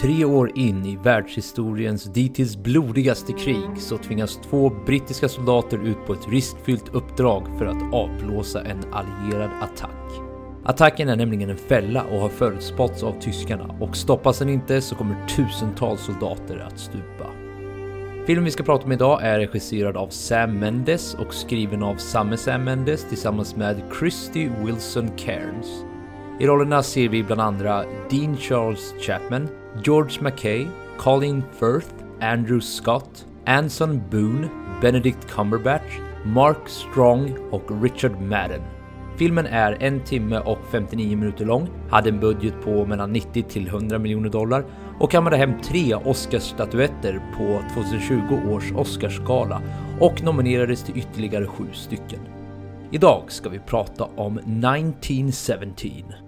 Tre år in i världshistoriens dittills blodigaste krig så tvingas två brittiska soldater ut på ett riskfyllt uppdrag för att avblåsa en allierad attack. Attacken är nämligen en fälla och har förutspåtts av tyskarna och stoppas den inte så kommer tusentals soldater att stupa. Filmen vi ska prata om idag är regisserad av Sam Mendes och skriven av samme Sam Mendes tillsammans med Christy Wilson Cairns. I rollerna ser vi bland andra Dean Charles Chapman, George McKay, Colin Firth, Andrew Scott, Anson Boone, Benedict Cumberbatch, Mark Strong och Richard Madden. Filmen är en timme och 59 minuter lång, hade en budget på mellan 90 till 100 miljoner dollar och kammade hem tre Oscarsstatyetter på 2020 års Oscarsgala och nominerades till ytterligare sju stycken. Idag ska vi prata om 1917.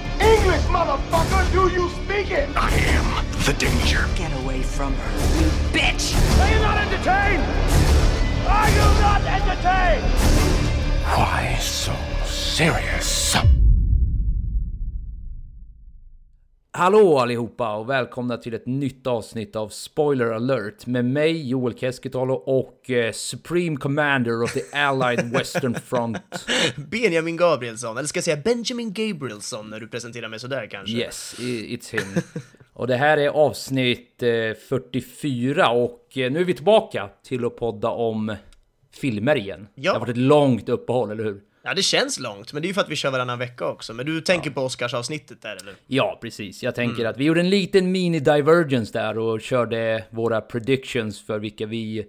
English, motherfucker! Do you speak it? I am the danger. Get away from her, you bitch! Are you not entertained? Are you not entertained? Why so serious? Hallå allihopa och välkomna till ett nytt avsnitt av Spoiler alert med mig Joel Keskitalo och eh, Supreme Commander of the Allied Western Front. Benjamin Gabrielsson, eller ska jag säga Benjamin Gabrielsson när du presenterar mig sådär kanske? Yes, it's him. Och det här är avsnitt eh, 44 och eh, nu är vi tillbaka till att podda om filmer igen. Ja. Det har varit ett långt uppehåll, eller hur? Ja, det känns långt, men det är ju för att vi kör varannan vecka också. Men du tänker på Oscarsavsnittet där, eller? Ja, precis. Jag tänker att vi gjorde en liten mini-divergence där och körde våra predictions för vilka vi,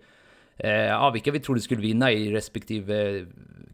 ja, vilka vi trodde skulle vinna i respektive eh,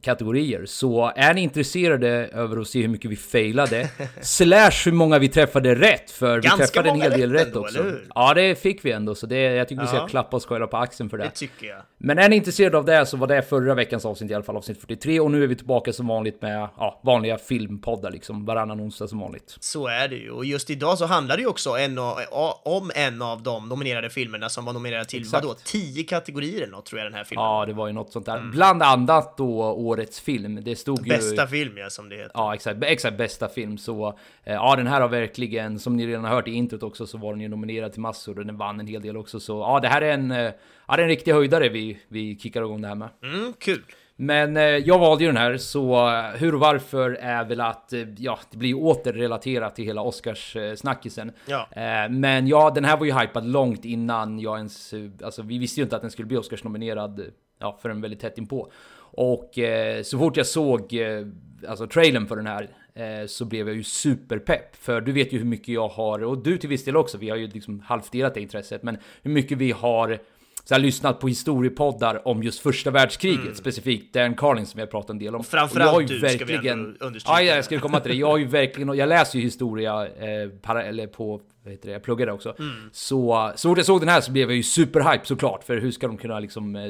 kategorier. Så är ni intresserade över att se hur mycket vi failade, slash hur många vi träffade rätt, för Ganska vi träffade en hel del rätt rätt ändå, också. Ja, det fick vi ändå, så det, jag tycker vi ska Ja. klappa oss själva på axeln för det. Det tycker jag. Men är ni intresserade av det så var det förra veckans avsnitt i alla fall, avsnitt 43. Och nu är vi tillbaka som vanligt med ja, vanliga filmpoddar liksom, varannan onsdag som vanligt. Så är det ju. Och just idag så handlar det ju också en av, om en av de nominerade filmerna som var nominerade till, Exakt. vadå, tio kategorier eller något tror jag den här filmen. Ja, det var ju något sånt där. Bland annat då årets film. Det stod ju... Bästa film, ja, som det heter. Ja, exakt. Exakt, bästa film. Så eh, ja, den här har verkligen, som ni redan har hört i introt också, så var den ju nominerad till massor och den vann en hel del också. Så ja, det här är en, eh, ja, det är en riktig höjdare vi, vi kickar igång det här med. Mm, kul. Men eh, jag valde ju den här, så eh, hur och varför är väl att, eh, ja, det blir ju åter relaterat till hela Oscars-snackisen. Ja. Men ja, den här var ju hypad långt innan jag ens, alltså vi visste ju inte att den skulle bli Oscars-nominerad, ja, förrän väldigt tätt inpå. Och eh, så fort jag såg, eh, alltså trailern för den här, eh, så blev jag ju superpepp. För du vet ju hur mycket jag har, och du till viss del också, vi har ju liksom halvdelat det intresset, men hur mycket vi har så jag har lyssnat på historiepoddar om just första världskriget, specifikt Dan Carlin som jag pratat en del om. Mm. Framförallt du, ska vi understryka. Ja, jag skulle komma till det. Jag har ju verkligen, jag läser ju historia, eh, para, eller på, vad heter det, jag pluggar det också. Mm. Så, så fort jag såg den här så blev jag ju superhype såklart, för hur ska de kunna liksom eh,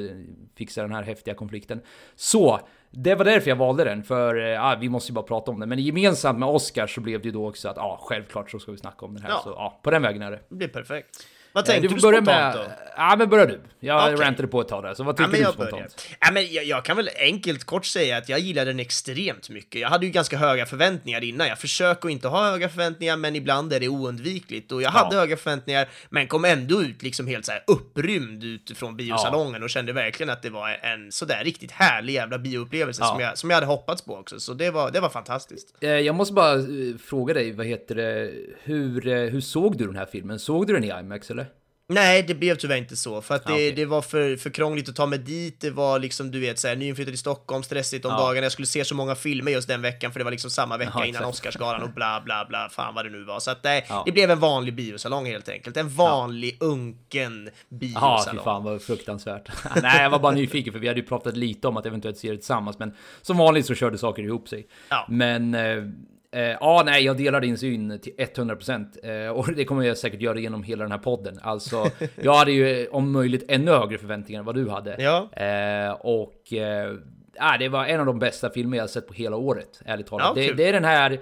fixa den här häftiga konflikten? Så, det var därför jag valde den, för eh, ja, vi måste ju bara prata om den. Men gemensamt med Oscar så blev det ju då också att, ja, självklart så ska vi snacka om den här. Ja. Så ja, på den vägen är det. Det blir perfekt. Vad Eh, tänkte du du, börja spontant med... då? Ja, men börja du. Jag Okej. rantade på ett tag där, så vad Ja, tycker men du jag spontant? börjar. Ja, men jag, jag kan väl enkelt kort säga att jag gillade den extremt mycket. Jag hade ju ganska höga förväntningar innan. Jag försöker inte ha höga förväntningar, men ibland är det oundvikligt. Och jag hade höga förväntningar, men kom ändå ut liksom helt så här upprymd utifrån biosalongen och kände verkligen att det var en sådär riktigt härlig jävla bioupplevelse Ja. som, jag, som jag hade hoppats på också. Så det var, det var fantastiskt. Eh, Jag måste bara eh, fråga dig, vad heter det, hur, eh, hur såg du den här filmen? Såg du den i IMAX eller? Nej, det blev tyvärr inte så, för att det, Ah, okej. det var för, för krångligt att ta mig dit. Det var liksom, du vet, så här, nyinflyttad i Stockholm, stressigt om Ja. dagarna. Jag skulle se så många filmer just den veckan, för det var liksom samma vecka Ja, innan. Oscarsgalan och bla bla bla, fan vad det nu var. Så att nej, Ja. det blev en vanlig biosalong helt enkelt. En vanlig unken Ja, biosalong. fy fan vad fruktansvärt. Nej, jag var bara nyfiken för vi hade ju pratat lite om att eventuellt se det tillsammans, men som vanligt så körde saker ihop sig. Ja. Men eh, Eh, ja, nej, jag delar din syn till 100% eh, och det kommer jag säkert göra genom hela den här podden. Alltså, jag hade ju om möjligt ännu högre förväntningar än vad du hade. Ja. Eh, och eh, ah, det var en av de bästa filmer jag sett på hela året, ärligt talat. Ja, det, det är den här eh,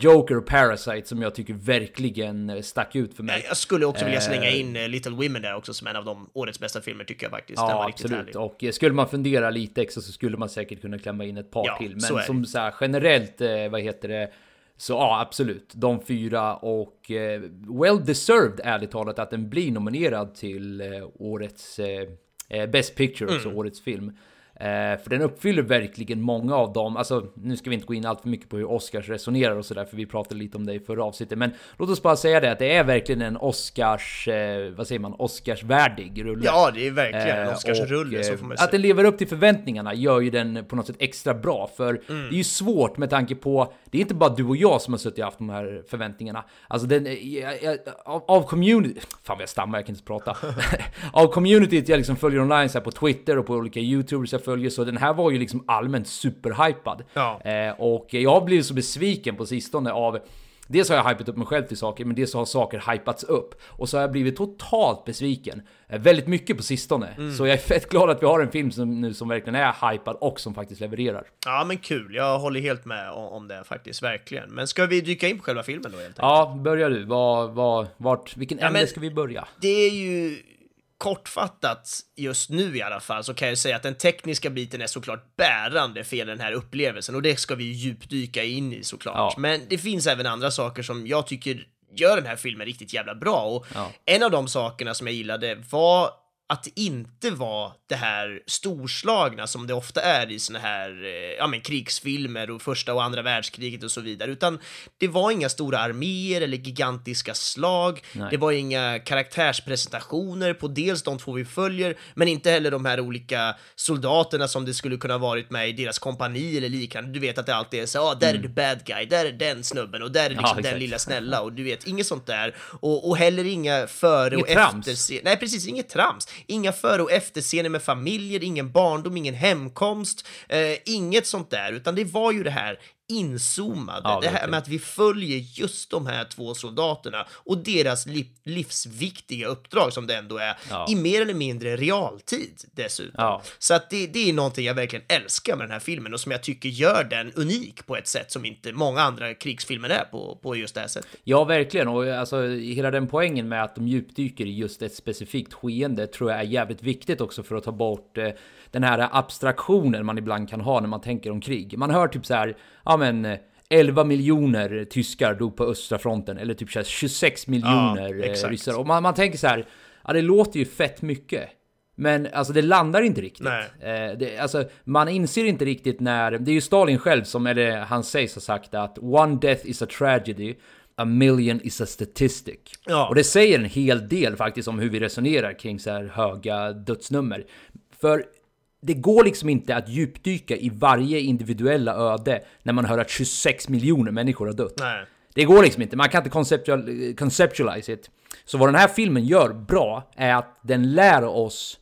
Joker och Parasite som jag tycker verkligen eh, stack ut för mig. Jag skulle också vilja slänga Eh, in eh, Little Women där också som en av de årets bästa filmer tycker jag faktiskt. Ja, absolut. Och eh, skulle man fundera lite extra så skulle man säkert kunna klämma in ett par Ja, till. så Men det. som så här, generellt, eh, vad heter det? Så ja, absolut. De fyra och eh, well deserved ärligt talat att den blir nominerad till eh, årets eh, eh, Best Picture, alltså Mm. årets film. Eh, för den uppfyller verkligen många av dem. Alltså, nu ska vi inte gå in allt för mycket på hur Oscars resonerar och sådär, för vi pratade lite om det i förra avsnittet. Men låt oss bara säga det att det är verkligen en Oscars, eh, vad säger man, Oscarsvärdig rulle. Ja, det är verkligen en Eh, Oscarsrulle, så får man Att säga. den lever upp till förväntningarna gör ju den på något sätt extra bra, för Mm. det är ju svårt med tanke på, det är inte bara du och jag som har suttit och haft de här förväntningarna. Alltså den, av, av community, fan vad jag stammar, jag kan inte prata. av communityt jag liksom följer online så här på Twitter och på olika YouTubers jag följer, så den här var ju liksom allmänt superhypad. Ja. Eh, och jag har blivit så besviken på sistone av Dels har jag hypat upp mig själv till saker, men dels har saker hypats upp. Och så har jag blivit totalt besviken. Eh, väldigt mycket på sistone. Mm. Så jag är fett glad att vi har en film som, nu som verkligen är hypad och som faktiskt levererar. Ja, men kul. Jag håller helt med om, det faktiskt, verkligen. Men ska vi dyka in på själva filmen då helt enkelt? Ja, börjar du. Var, var, vart, vilken Ja, ände ska vi börja? Det är ju kortfattat just nu i alla fall så kan jag säga att den tekniska biten är såklart bärande för den här upplevelsen och det ska vi ju djupdyka in i såklart. Ja. Men det finns även andra saker som jag tycker gör den här filmen riktigt jävla bra och Ja. en av de sakerna som jag gillade var att det inte var det här storslagna som det ofta är i såna här eh, ja, men krigsfilmer och första och andra världskriget och så vidare, utan det var inga stora arméer eller gigantiska slag. Nej. Det var inga karaktärspresentationer på dels de två vi följer, men inte heller de här olika soldaterna som det skulle kunna varit med i deras kompani eller liknande. Du vet att det alltid är så, ah, där är the bad guy, där är den snubben och där är liksom den exakt. lilla snälla och du vet, inget sånt där. Och, och heller inga före Inget och trams. efterscener. Nej, precis, inget trams. Inga före och efterscener med familjer, ingen barndom, ingen hemkomst, eh, inget sånt där, utan det var ju det här inzoomade, Ja, det här med att vi följer just de här två soldaterna och deras liv, livsviktiga uppdrag som det ändå är, Ja. i mer eller mindre realtid dessutom. Ja. Så att det, det är någonting jag verkligen älskar med den här filmen och som jag tycker gör den unik på ett sätt som inte många andra krigsfilmer är på, på just det här sättet. Ja, verkligen. Och alltså, hela den poängen med att de djupdyker i just ett specifikt skeende tror jag är jävligt viktigt också för att ta bort eh, den här abstraktionen man ibland kan ha när man tänker om krig. Man hör typ så här, ja men eh, 11 miljoner tyskar dog på östra fronten, eller typ så här 26 miljoner eh, exakt. ryssar. Och man, man tänker så här, ja det låter ju fett mycket. Men alltså det landar inte riktigt. Eh, det, alltså, man inser inte riktigt när... Det är ju Stalin själv som, eller han sägs ha sagt att “One death is a tragedy, a million is a statistic”. Ja. Och det säger en hel del faktiskt om hur vi resonerar kring så här höga dödsnummer. För det går liksom inte att djupdyka i varje individuella öde när man hör att 26 miljoner människor har dött. Nej. Det går liksom inte, man kan inte conceptual, conceptualize it. Så vad den här filmen gör bra är att den lär oss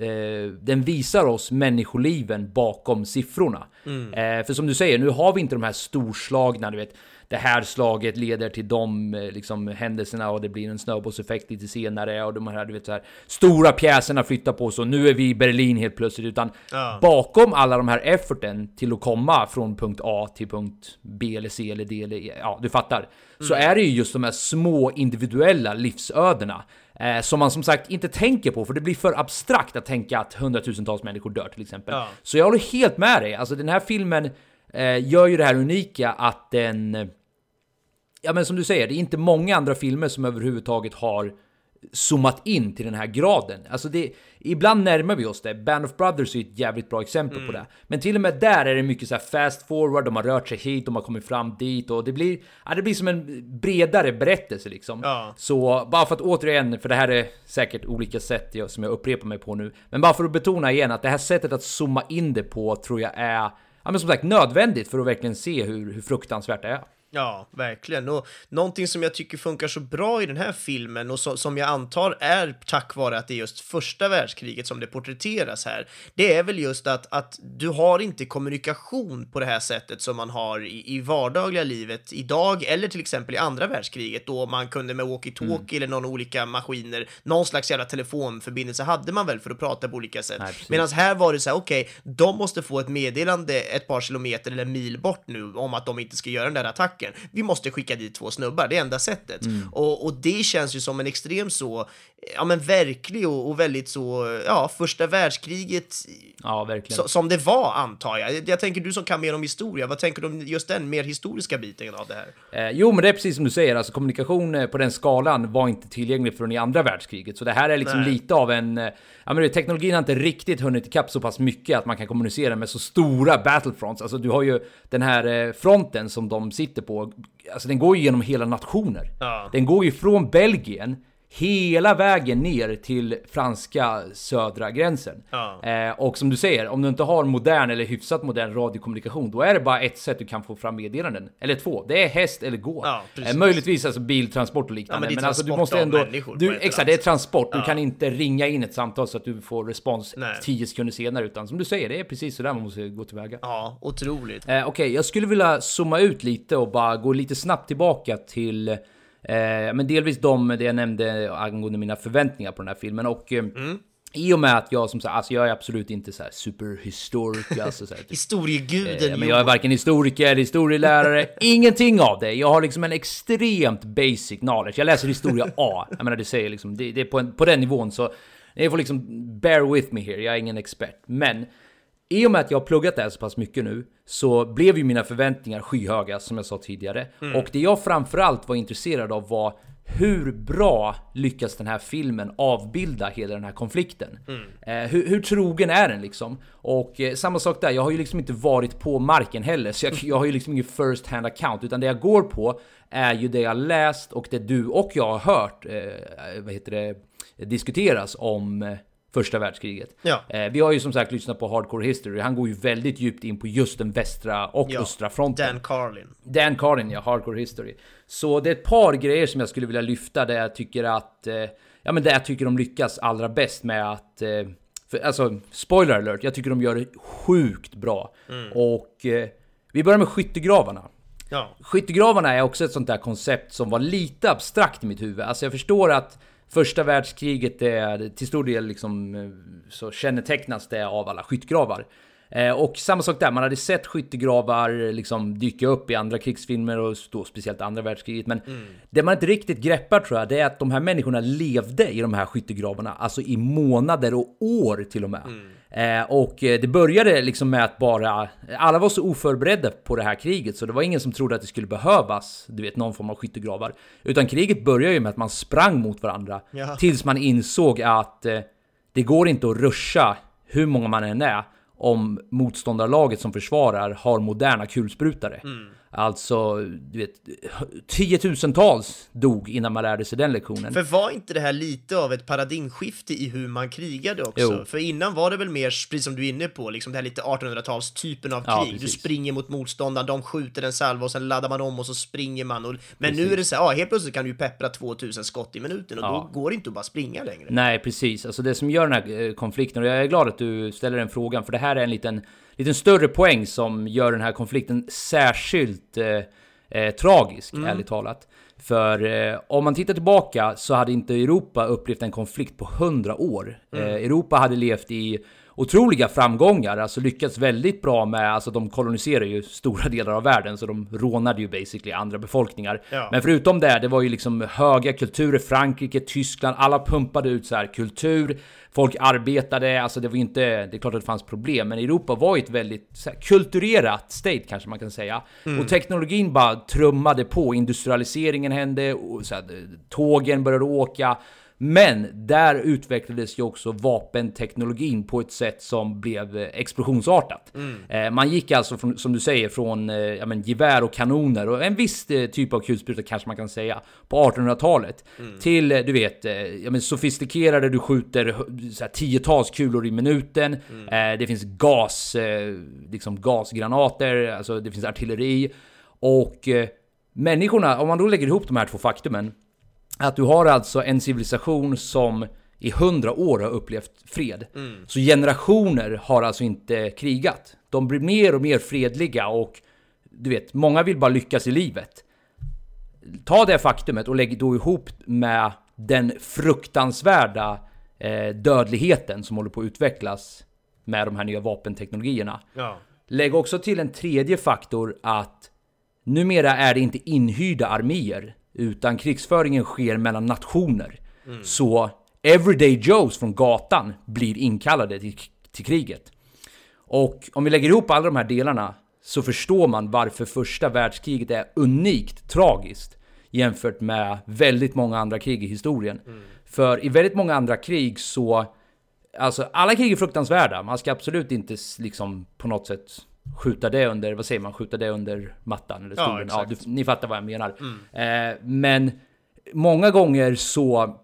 Eh, den visar oss människoliven bakom siffrorna. Eh, för som du säger, nu har vi inte de här storslagna, du vet, det här slaget leder till de eh, liksom, händelserna och det blir en snöbollseffekt lite senare och de här, du vet, så här, stora pjäserna flyttar på så nu är vi i Berlin helt plötsligt, utan Ja. bakom alla de här efforten till att komma från punkt A till punkt B eller C eller D eller E, ja, du fattar. Så är det ju just de här små individuella livsödena eh, som man som sagt inte tänker på, för det blir för abstrakt att tänka att hundratusentals människor dör till exempel. Ja. Så jag håller helt med dig. Alltså den här filmen eh, gör ju det här unika att den... Ja men som du säger, det är inte många andra filmer som överhuvudtaget har zoomat in till den här graden. Alltså det, ibland närmar vi oss det. Band of Brothers är ett jävligt bra exempel på det. Men till och med där är det mycket så här fast forward, de har rört sig hit, de har kommit fram dit och det blir, ja, det blir som en bredare berättelse liksom. Ja. Så bara för att återigen, för det här är säkert olika sätt jag- som jag upprepar mig på nu, men bara för att betona igen att det här sättet att zooma in det på tror jag är, ja men som sagt nödvändigt för att verkligen se hur, hur fruktansvärt det är. Ja, verkligen. Och någonting som jag tycker funkar så bra i den här filmen och så, som jag antar är tack vare att det är just första världskriget som det porträtteras här, det är väl just att, att du har inte kommunikation på det här sättet som man har i, i vardagliga livet idag eller till exempel i andra världskriget då man kunde med walkie-talkie Mm. eller någon olika maskiner, någon slags jävla telefonförbindelse hade man väl för att prata på olika sätt. Medan här var det så här, okej, de måste få ett meddelande ett par kilometer eller mil bort nu om att de inte ska göra den där attacken. Vi måste skicka dit två snubbar, det är enda sättet. Mm. Och, och det känns ju som en extrem så, ja men verklig och, och väldigt så, ja, första världskriget Ja, verkligen. så, som det var antar jag. Jag tänker du som kan mer om historia, vad tänker du om just den mer historiska biten av det här? Eh, jo, men det är precis som du säger, alltså kommunikation eh, på den skalan var inte tillgänglig förrän i andra världskriget. Så det här är liksom Nej. lite av en... eh, Ja, men det, teknologin har inte riktigt hunnit ikapp så pass mycket att man kan kommunicera med så stora battlefronts. Alltså du har ju den här eh, fronten som de sitter på, alltså den går ju genom hela nationer. Ja. Den går ju från Belgien hela vägen ner till franska södra gränsen. Ja. Eh, och som du säger, om du inte har modern eller hyfsat modern radiokommunikation, då är det bara ett sätt du kan få fram meddelanden. Eller två. Det är häst eller gå. Ja, eh, möjligtvis alltså biltransport och liknande. Ja, men är alltså du måste ändå... Du, exakt, det är transport. Du kan inte ringa in ett samtal så att du får respons Nej. 10 sekunder senare. Utan som du säger, det är precis så där man måste gå tillväga. Ja, otroligt. Eh, Okej, jag skulle vilja zooma ut lite och bara gå lite snabbt tillbaka till eh, men delvis de, det jag nämnde angående mina förväntningar på den här filmen och eh, Mm. I och med att jag som sagt, alltså jag är absolut inte så här superhistoriker, alltså så här, typ, Historieguden eh, men jag är varken historiker, historielärare, ingenting av det. Jag har liksom en extremt basic knowledge. Jag läser historia A. Jag menar det säger liksom, det, det är på, en, på den nivån så ni får liksom bear with me here, jag är ingen expert. Men i och med att jag har pluggat det här så pass mycket nu så blev ju mina förväntningar skyhöga som jag sa tidigare. Och det jag framförallt var intresserad av var hur bra lyckas den här filmen avbilda hela den här konflikten? Eh, hur, hur trogen är den liksom? Och eh, samma sak där, jag har ju liksom inte varit på marken heller, så jag, jag har ju liksom ingen first hand account, utan det jag går på är ju det jag läst och det du och jag har hört, eh, vad heter det, diskuteras om eh, första världskriget. Ja. Eh, vi har ju som sagt lyssnat på Hardcore History, han går ju väldigt djupt in på just den västra och Ja, östra fronten. Dan Carlin. Dan Carlin, ja, Hardcore History. Så det är ett par grejer som jag skulle vilja lyfta där jag tycker att, eh, ja men där jag tycker de lyckas allra bäst med att, eh, för, alltså spoiler alert, jag tycker de gör det sjukt bra. Och eh, vi börjar med skyttegravarna. Ja. Skyttegravarna är också ett sånt där koncept som var lite abstrakt i mitt huvud. Alltså jag förstår att första världskriget är till stor del liksom eh, så kännetecknas det av alla skyttegravar. Eh, och samma sak där, man hade sett skyttegravar liksom dyka upp i andra krigsfilmer och då speciellt andra världskriget. Men det man inte riktigt greppar tror jag, det är att de här människorna levde i de här skyttegravarna, alltså i månader och år till och med. Eh, och eh, det började liksom med att bara, alla var så oförberedda på det här kriget så det var ingen som trodde att det skulle behövas, du vet, någon form av skyttegravar. Utan kriget började ju med att man sprang mot varandra Ja. tills man insåg att eh, det går inte att ruscha hur många man än är om motståndarlaget som försvarar har moderna kulsprutare. Alltså, du vet, tiotusentals dog innan man lärde sig den lektionen. För var inte det här lite av ett paradigmskifte i hur man krigade också? Jo. För innan var det väl mer, precis som du är inne på, liksom det här lite 1800-talstypen av Ja, krig. du precis. springer mot motståndaren, de skjuter en salva och sen laddar man om och så springer man. Och, men nu Precis. är det så här, ja, helt plötsligt kan du ju peppra 2000 skott i minuten och Ja. då går det inte att bara springa längre. Nej, precis. Alltså det som gör den här eh, konflikten, och jag är glad att du ställer den frågan, för det här är en liten, liten större poäng som gör den här konflikten särskilt eh, eh, tragisk, ärligt talat. För eh, om man tittar tillbaka så hade inte Europa upplevt en konflikt på 100 år. Eh, Europa hade levt i otroliga framgångar, alltså lyckats väldigt bra med, alltså de koloniserar ju stora delar av världen, så de rånade ju basically andra befolkningar. Ja. Men förutom det, det var ju liksom höga kulturer, Frankrike, Tyskland, alla pumpade ut så här kultur, folk arbetade, alltså det var inte, det är klart att det fanns problem, men Europa var ju ett väldigt här, kulturerat state kanske man kan säga. Och teknologin bara trummade på, industrialiseringen hände, och så här, tågen började åka, men där utvecklades ju också vapenteknologin på ett sätt som blev eh, explosionsartat. Eh, man gick alltså, från, som du säger, från eh, ja, men, gevär och kanoner och en viss typ av kulspruta kanske man kan säga på 1800-talet till, eh, du vet, ja, men, sofistikerade, du skjuter så här, tiotals kulor i minuten. Eh, det finns gas, liksom gasgranater, alltså det finns artilleri och människorna, om man då lägger ihop de här två faktumen, att du har alltså en civilisation som i hundra år har upplevt fred. Så generationer har alltså inte krigat. De blir mer och mer fredliga och du vet, många vill bara lyckas i livet. Ta det faktumet och lägg då ihop med den fruktansvärda eh, dödligheten som håller på att utvecklas med de här nya vapenteknologierna. Ja. Lägg också till en tredje faktor att numera är det inte inhyrda arméer, utan krigsföringen sker mellan nationer. Så Everyday Joes från gatan blir inkallade till, till kriget. Och om vi lägger ihop alla de här delarna så förstår man varför första världskriget är unikt tragiskt jämfört med väldigt många andra krig i historien. För i väldigt många andra krig så Alltså alla krig är fruktansvärda, man ska absolut inte liksom på något sätt skjuta det under, vad säger man, skjuta det under mattan eller Ja, stolen. Ja, exakt. du, ni fattar vad jag menar. Eh, men många gånger så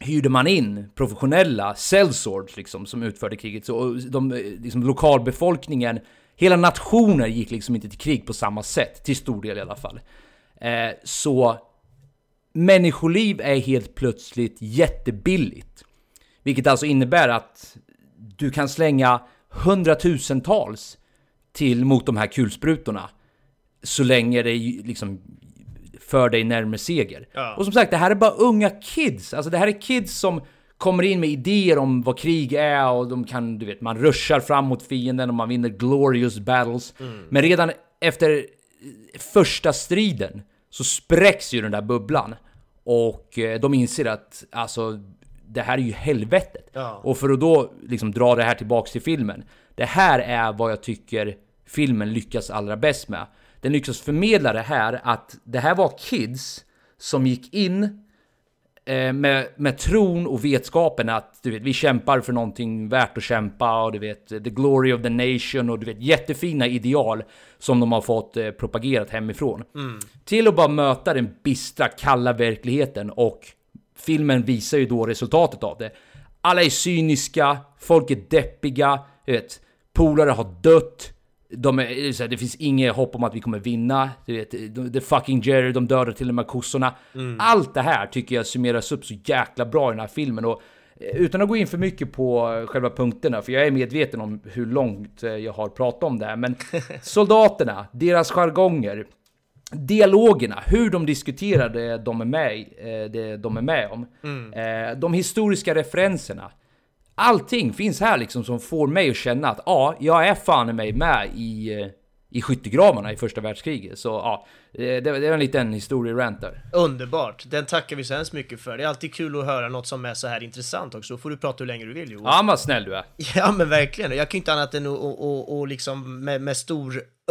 hyrde man in professionella sellswords liksom som utförde kriget. Så de, liksom lokalbefolkningen, hela nationer gick liksom inte till krig på samma sätt, till stor del i alla fall. Eh, så människoliv är helt plötsligt jättebilligt. Vilket alltså innebär att du kan slänga hundratusentals till mot de här kulsprutorna. Så länge det liksom för dig närmare seger. Ja. Och som sagt, det här är bara unga kids. Alltså det här är kids som kommer in med idéer om vad krig är och de kan, du vet, man ruschar fram mot fienden och man vinner glorious battles. Men redan efter första striden så spräcks ju den där bubblan. Och eh, de inser att alltså, det här är ju helvetet. Ja. Och för att då liksom dra det här tillbaks till filmen. Det här är vad jag tycker filmen lyckas allra bäst med. Den lyckas förmedla det här att det här var kids som gick in eh, med, med tron och vetskapen att du vet, vi kämpar för någonting värt att kämpa och du vet, the glory of the nation och du vet, jättefina ideal som de har fått eh, propagerat hemifrån. Till att bara möta den bistra, kalla verkligheten och filmen visar ju då resultatet av det. Alla är cyniska, folk är deppiga, du vet, polare har dött, de är, så här, det finns inget hopp om att vi kommer vinna. Du vet, the fucking Jerry, de dödar till och med kossorna. Allt det här tycker jag summeras upp så jäkla bra i den här filmen. Och eh, utan att gå in för mycket på eh, själva punkterna, för jag är medveten om hur långt eh, jag har pratat om det här. Men soldaterna, deras jargonger, dialogerna, hur de diskuterar det de är med, det de är med om. Eh, De historiska referenserna. Allting finns här liksom som får mig att känna att ja, jag är fan i mig med i, eh, i skyttegravarna i första världskriget. Så ja, eh, det, det är en liten historierant där. Underbart, den tackar vi så hemskt mycket för. Det är alltid kul att höra något som är så här intressant också. Då får du prata hur länge du vill Johan. Ja, vad snäll du är. Ja men verkligen, jag kan inte annat än att och, och, och liksom med, med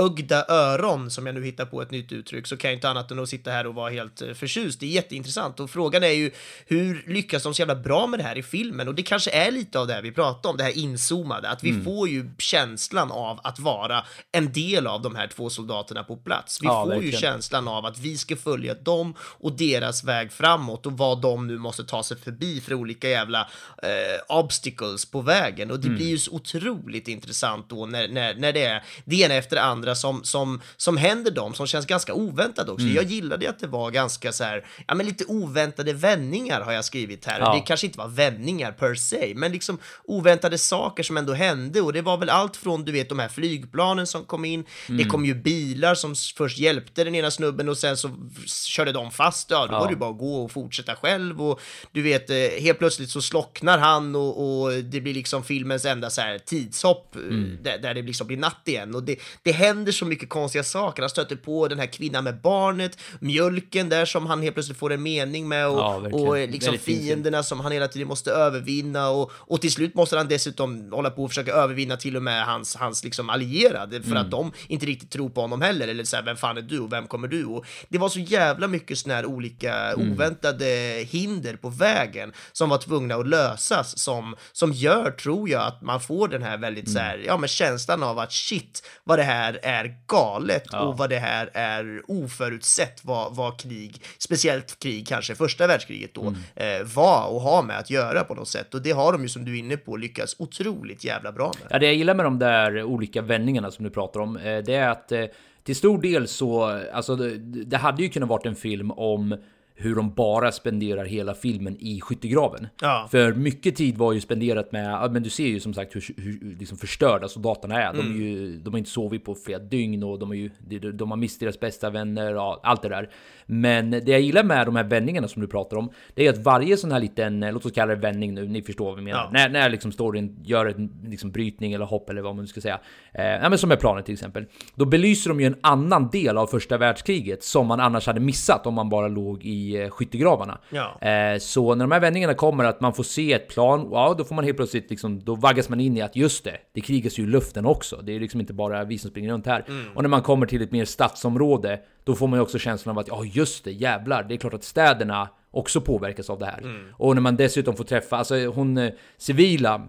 storögda öron, som jag nu hittar på ett nytt uttryck, så kan jag inte annat än att sitta här och vara helt eh, förtjust. Det är jätteintressant och frågan är ju hur lyckas de så jävla bra med det här i filmen? Och det kanske är lite av det här vi pratar om, det här inzoomade, att vi Mm. får ju känslan av att vara en del av de här två soldaterna på plats. Vi Ja, får ju känslan av att vi ska följa dem och deras väg framåt och vad de nu måste ta sig förbi för olika jävla eh, obstacles på vägen. Och det Mm. blir ju så otroligt intressant då när, när, när det är det ena efter det andra som, som, som händer dem, som känns ganska oväntat också. Mm. Jag gillade att det var ganska så här, ja men lite oväntade vändningar har jag skrivit här. Ja. Det kanske inte var vändningar per se, men liksom oväntade saker som ändå hände och det var väl allt från du vet de här flygplanen som kom in, Mm. det kom ju bilar som först hjälpte den ena snubben och sen så körde de fast, ja då Ja. var det bara att gå och fortsätta själv och du vet eh, helt plötsligt så slocknar han och, och det blir liksom filmens enda så här tidshopp eh, Mm. där, där det liksom blir natt igen och det, det händer så mycket konstiga saker, han stöter på den här kvinnan med barnet, mjölken där som han helt plötsligt får en mening med och, Ja, och liksom fienderna som han hela tiden måste övervinna och, och till slut måste han dessutom hålla på och försöka övervinna till och med hans, hans liksom allierade för Mm. att de inte riktigt tror på honom heller eller så här, vem fan är du och vem kommer du? Och det var så jävla mycket såna här olika Mm. oväntade hinder på vägen som var tvungna att lösas som, som gör, tror jag, att man får den här väldigt så här, ja men känslan av att shit vad det här är galet Ja. och vad det här är oförutsett vad, vad krig, speciellt krig kanske första världskriget då, Mm. eh, var och har med att göra på något sätt. Och det har de ju som du är inne på lyckats otroligt jävla bra med. Ja, det jag gillar med de där olika vändningarna som du pratar om, eh, det är att eh, till stor del så, alltså det, det hade ju kunnat varit en film om hur de bara spenderar hela filmen i skyttegraven. Ja. För mycket tid var ju spenderat med, men du ser ju som sagt hur, hur liksom förstörda soldaterna är. De, är ju, de har inte sovit på flera dygn och de, är ju, de, har mist deras bästa vänner och allt det där. Men det jag gillar med de här vändningarna som du pratar om, det är att varje sån här liten, eh, låt oss kalla det vändning nu, ni förstår vad vi menar. Ja. När, när liksom storyn gör en liksom brytning eller hopp eller vad man ska säga. Eh, ja, men som är planet till exempel. Då belyser de ju en annan del av första världskriget som man annars hade missat om man bara låg i eh, skyttegravarna. Ja. Eh, så när de här vändningarna kommer att man får se ett plan, ja då får man helt plötsligt liksom, då vaggas man in i att just det, det krigas ju i luften också. Det är liksom inte bara vi som springer runt här. Och när man kommer till ett mer stadsområde, då får man ju också känslan av att ja just det, jävlar, det är klart att städerna också påverkas av det här. Och när man dessutom får träffa, alltså hon eh, civila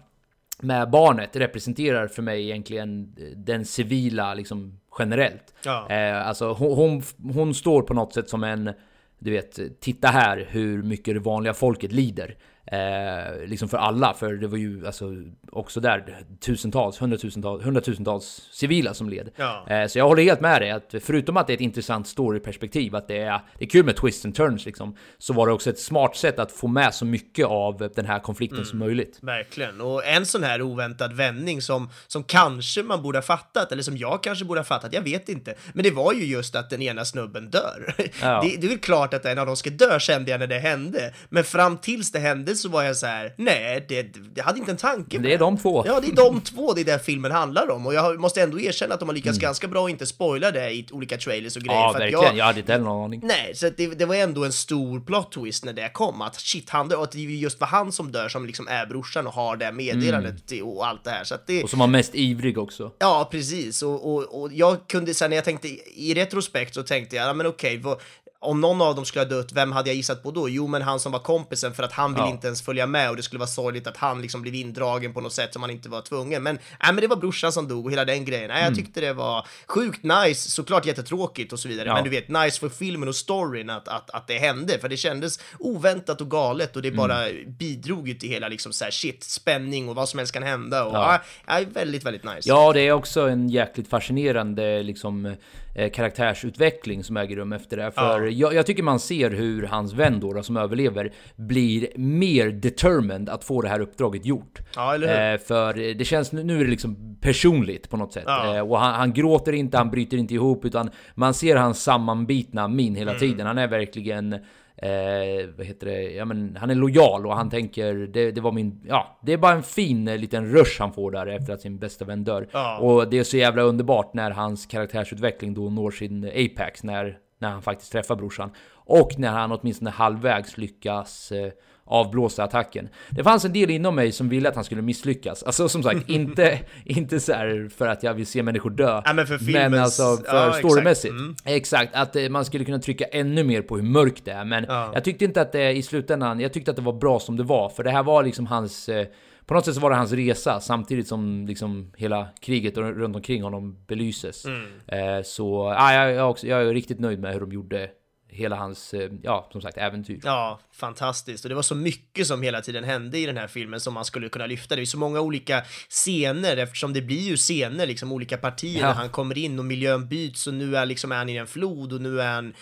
med barnet representerar för mig egentligen den civila liksom generellt. Ja. Eh, alltså hon, hon, hon står på något sätt som en, du vet, titta här hur mycket det vanliga folket lider. Eh, liksom för alla, för det var ju alltså också där tusentals, hundratusentals, hundratusentals civila som led. Ja. Eh, så jag håller helt med dig att förutom att det är ett intressant storyperspektiv, att det är, det är kul med twists and turns liksom, så var det också ett smart sätt att få med så mycket av den här konflikten som möjligt. Verkligen. Och en sån här oväntad vändning som, som kanske man borde ha fattat, eller som jag kanske borde ha fattat, jag vet inte. Men det var ju just att den ena snubben dör. Ja. Det, det är väl klart att en av dem ska dö, kände jag när det hände. Men fram tills det hände så var jag så här: nej, det, det hade inte en tanke Det är de två. Ja, det är de två det är det filmen handlar om. Och jag måste ändå erkänna att de har Mm. lyckats ganska bra att inte spoila det i olika trailers och grejer. Ja, för verkligen. jag, Jag hade inte heller någon aning. Nej, så det, det var ändå en stor plot twist när det kom, att shit, han dör, och att det just var han som dör som liksom är brorsan och har det meddelandet till- och allt det här. Så det, Och som var mest ivrig också. Ja, precis. Och, och, och jag kunde sen när jag tänkte i retrospekt så tänkte jag, ja men okej, vad, om någon av dem skulle ha dött, vem hade jag gissat på då? Jo, men han som var kompisen för att han vill Ja. inte ens följa med och det skulle vara sorgligt att han liksom blev indragen på något sätt som han inte var tvungen. Men, nej, men det var brorsan som dog och hela den grejen. Nej, jag tyckte det var sjukt nice, såklart jättetråkigt och så vidare, Ja. men du vet, nice för filmen och storyn att, att, att det hände, för det kändes oväntat och galet och det bara bidrog ju till hela liksom så här shit, spänning och vad som helst kan hända och Ja. ja. ja, väldigt, väldigt nice. Ja, det är också en jäkligt fascinerande liksom, eh, karaktärsutveckling som äger rum efter det. För Ja. jag, jag tycker man ser hur hans vän då, som överlever, blir mer determined att få det här uppdraget gjort. Ja? Eh, för det känns, nu nu är det liksom personligt på något sätt. Ja. Eh, och han, han gråter inte, han bryter inte ihop, utan man ser hans sammanbitna min hela Mm. tiden. Han är verkligen Eh, vad heter det? Ja, men han är lojal och han tänker det, det var min... Ja, det är bara en fin eh, liten rush han får där efter att sin bästa vän dör. Ja. Och det är så jävla underbart när hans karaktärsutveckling då når sin apex när, när han faktiskt träffar brorsan. Och när han åtminstone halvvägs lyckas eh, avblåsa attacken. Det fanns en del inom mig som ville att han skulle misslyckas. Alltså som sagt, inte, inte så för att jag vill se människor dö. Ja, men för filmens- alltså för ja, exakt. storymässigt. Mm. Exakt, att eh, man skulle kunna trycka ännu mer på hur mörkt det är. Men Ja. jag tyckte inte att det i slutändan, jag tyckte att det var bra som det var. För det här var liksom hans... eh, På något sätt så var det hans resa samtidigt som liksom hela kriget runt omkring honom belyses. Mm. Eh, Så ja, jag, jag, är också, jag är riktigt nöjd med hur de gjorde hela hans, eh, ja som sagt, äventyr. Ja, fantastiskt. Och det var så mycket som hela tiden hände i den här filmen som man skulle kunna lyfta. Det är så många olika scener eftersom det blir ju scener, liksom olika partier Ja. när han kommer in och miljön byts och nu är, liksom, är han i en flod och nu är han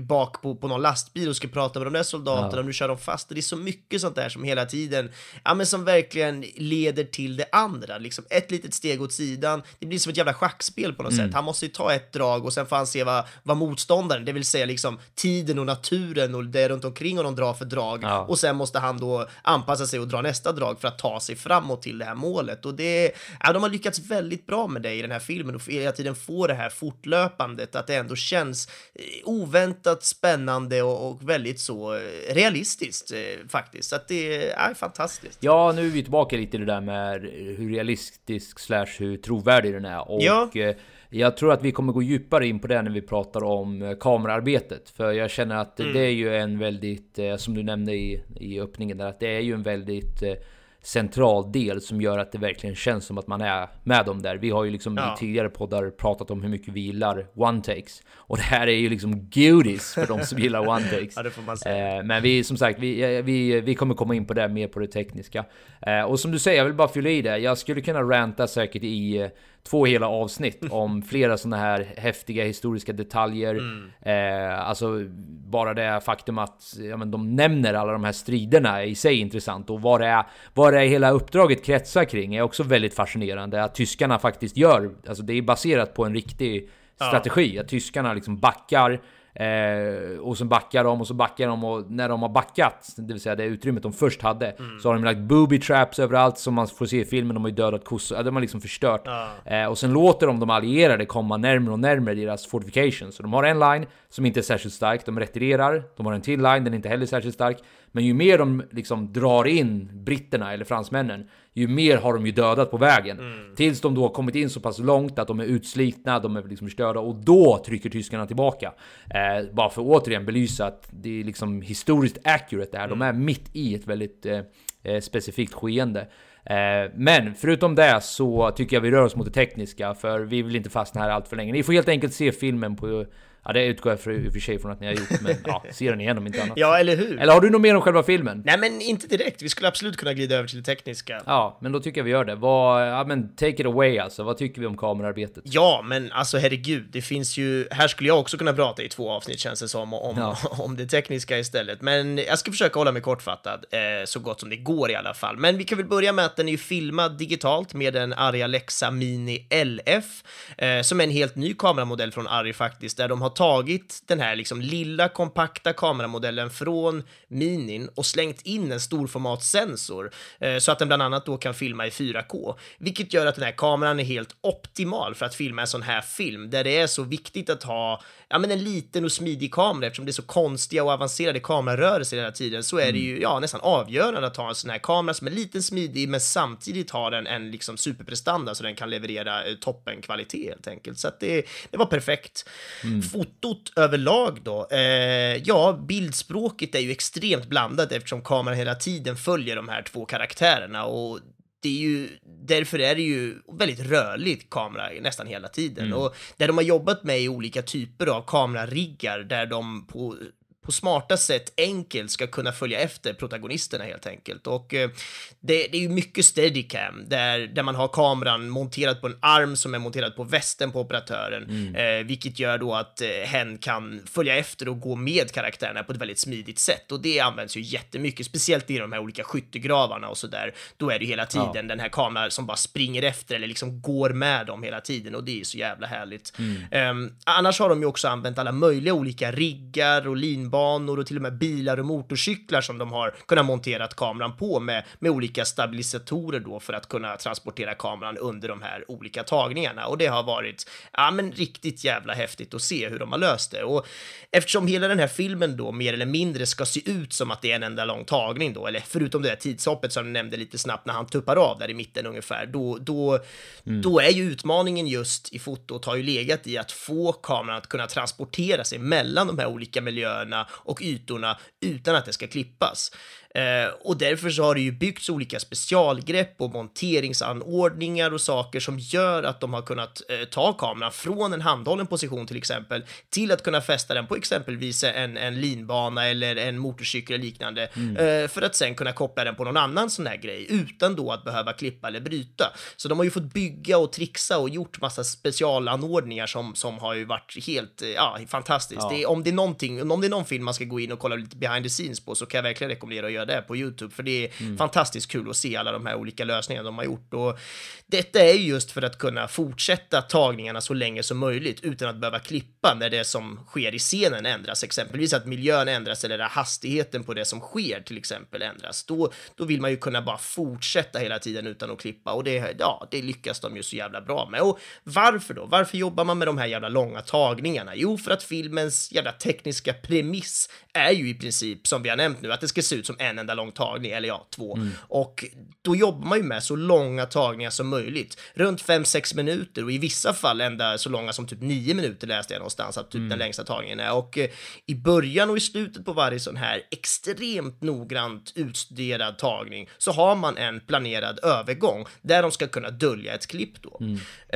bak på, på någon lastbil och ska prata med de där soldaterna Ja. och nu kör de fast. Och det är så mycket sånt där som hela tiden, ja men som verkligen leder till det andra. Liksom ett litet steg åt sidan. Det blir som ett jävla schackspel på något Mm. sätt. Han måste ju ta ett drag och sen får han se vad, vad motståndaren, det vill säga liksom tiden och naturen och det runt omkring honom drar för drag. Ja. Och sen måste han då anpassa sig och dra nästa drag för att ta sig framåt till det här målet. Och det, ja, de har lyckats väldigt bra med det i den här filmen och hela tiden få det här fortlöpandet, att det ändå känns eh, oväntat spännande och, och väldigt så eh, realistiskt eh, faktiskt. Så att det är fantastiskt. Ja, nu är vi tillbaka lite i det där med hur realistisk slash hur trovärdig den är. Och Ja. Jag tror att vi kommer gå djupare in på det när vi pratar om eh, kamerarbetet. För jag känner att Mm. det är ju en väldigt, eh, som du nämnde i, i öppningen där, att det är ju en väldigt eh, central del som gör att det verkligen känns som att man är med dem där. Vi har ju liksom Ja. i tidigare poddar pratat om hur mycket vi gillar one takes och det här är ju liksom godis för de som gillar one takes. Ja, det får man. Eh, men vi som sagt, vi, vi, vi kommer komma in på det mer på det tekniska. Eh, och som du säger, jag vill bara fylla i det. Jag skulle kunna ranta säkert i två hela avsnitt om flera sådana här häftiga historiska detaljer. Eh, alltså bara det faktum att ja, men de nämner alla de här striderna är i sig intressant och vad det är, vad det är hela uppdraget kretsar kring är också väldigt fascinerande. Att tyskarna faktiskt gör, alltså det är baserat på en riktig strategi. Att tyskarna liksom backar Eh, och så backar de och så backar de och när de har backat, det vill säga det utrymmet de först hade, så har de lagt booby traps överallt som man får se i filmen. De har ju dödat kossor, de har liksom förstört. Eh, och sen låter de de allierade komma närmare och närmare deras fortifications. Så de har en line som inte är särskilt stark, de retirerar. De har en till line, den är inte heller särskilt stark. Men ju mer de liksom drar in britterna eller fransmännen, ju mer har de ju dödat på vägen. Tills de då har kommit in så pass långt att de är utslitna, de är liksom förstörda och då trycker tyskarna tillbaka. Eh, bara för att återigen belysa att det är liksom historiskt accurate det här. De är mitt i ett väldigt eh, eh, specifikt skeende. Eh, men förutom det så tycker jag vi rör oss mot det tekniska för vi vill inte fastna här allt för länge. Ni får helt enkelt se filmen på Ja, det utgår jag för, i och för sig från att ni har gjort, men ja, se den igen om inte annat. Ja, eller hur? Eller har du något mer om själva filmen? Nej, men inte direkt. Vi skulle absolut kunna glida över till det tekniska. Ja, men då tycker jag vi gör det. Vad, ja men take it away alltså. Vad tycker vi om kamerarbetet? Ja, men alltså herregud, det finns ju... Här skulle jag också kunna prata i två avsnitt känns det som, om, Ja. om det tekniska istället. Men jag ska försöka hålla mig kortfattad, eh, så gott som det går i alla fall. Men vi kan väl börja med att den är ju filmad digitalt med en Arri Alexa Mini LF, eh, som är en helt ny kameramodell från Arri faktiskt, där de har tagit den här liksom lilla kompakta kameramodellen från Minin och slängt in en storformatssensor eh, så att den bland annat då kan filma i 4K, vilket gör att den här kameran är helt optimal för att filma en sån här film där det är så viktigt att ha ja, men en liten och smidig kamera eftersom det är så konstiga och avancerade kamerarörelser hela tiden så är det ju ja, nästan avgörande att ha en sån här kamera som är liten, smidig men samtidigt har en, en liksom superprestanda så den kan leverera eh, toppenkvalitet helt enkelt. Så att det, det var perfekt. Fotot överlag då? Eh, ja, bildspråket är ju extremt blandat eftersom kameran hela tiden följer de här två karaktärerna och det är ju, därför är det ju väldigt rörligt kamera nästan hela tiden. Och det de har jobbat med är olika typer av kamerariggar där de på på smarta sätt enkelt ska kunna följa efter protagonisterna helt enkelt. Och eh, det, det är ju mycket steadicam där, där man har kameran monterad på en arm som är monterad på västen på operatören, eh, vilket gör då att eh, hen kan följa efter och gå med karaktärerna på ett väldigt smidigt sätt. Och det används ju jättemycket, speciellt i de här olika skyttegravarna och sådär. Då är det hela tiden den här kameran som bara springer efter eller liksom går med dem hela tiden och det är så jävla härligt. Ehm, annars har de ju också använt alla möjliga olika riggar och linbanor och till och med bilar och motorcyklar som de har kunnat montera kameran på med, med olika stabilisatorer då för att kunna transportera kameran under de här olika tagningarna. Och det har varit, ja men riktigt jävla häftigt att se hur de har löst det. Och eftersom hela den här filmen då mer eller mindre ska se ut som att det är en enda lång tagning då, eller förutom det där tidshoppet som du nämnde lite snabbt när han tuppar av där i mitten ungefär, då, då, då är ju utmaningen just i fotot har ju legat i att få kameran att kunna transportera sig mellan de här olika miljöerna och ytorna utan att det ska klippas. Eh, och därför så har det ju byggts olika specialgrepp och monteringsanordningar och saker som gör att de har kunnat eh, ta kameran från en handhållen position till exempel till att kunna fästa den på exempelvis en, en linbana eller en motorcykel eller liknande eh, för att sen kunna koppla den på någon annan sån här grej utan då att behöva klippa eller bryta. Så de har ju fått bygga och trixa och gjort massa specialanordningar som, som har ju varit helt eh, ja, fantastiskt. Det är, om, det är om det är någon film man ska gå in och kolla lite behind the scenes på så kan jag verkligen rekommendera att göra det på YouTube för det är fantastiskt kul att se alla de här olika lösningarna de har gjort. Och detta är ju just för att kunna fortsätta tagningarna så länge som möjligt utan att behöva klippa när det som sker i scenen ändras, exempelvis att miljön ändras eller att hastigheten på det som sker till exempel ändras. Då, då vill man ju kunna bara fortsätta hela tiden utan att klippa och det, ja, det lyckas de ju så jävla bra med. Och varför då? Varför jobbar man med de här jävla långa tagningarna? Jo, för att filmens jävla tekniska premiss är ju i princip, som vi har nämnt nu, att det ska se ut som en en enda lång tagning, eller ja, två. Mm. Och då jobbar man ju med så långa tagningar som möjligt, runt 5-6 minuter och i vissa fall ända så långa som typ 9 minuter läste jag någonstans att typ Mm. den längsta tagningen är. Och eh, i början och i slutet på varje sån här extremt noggrant utstuderad tagning så har man en planerad övergång där de ska kunna dölja ett klipp då.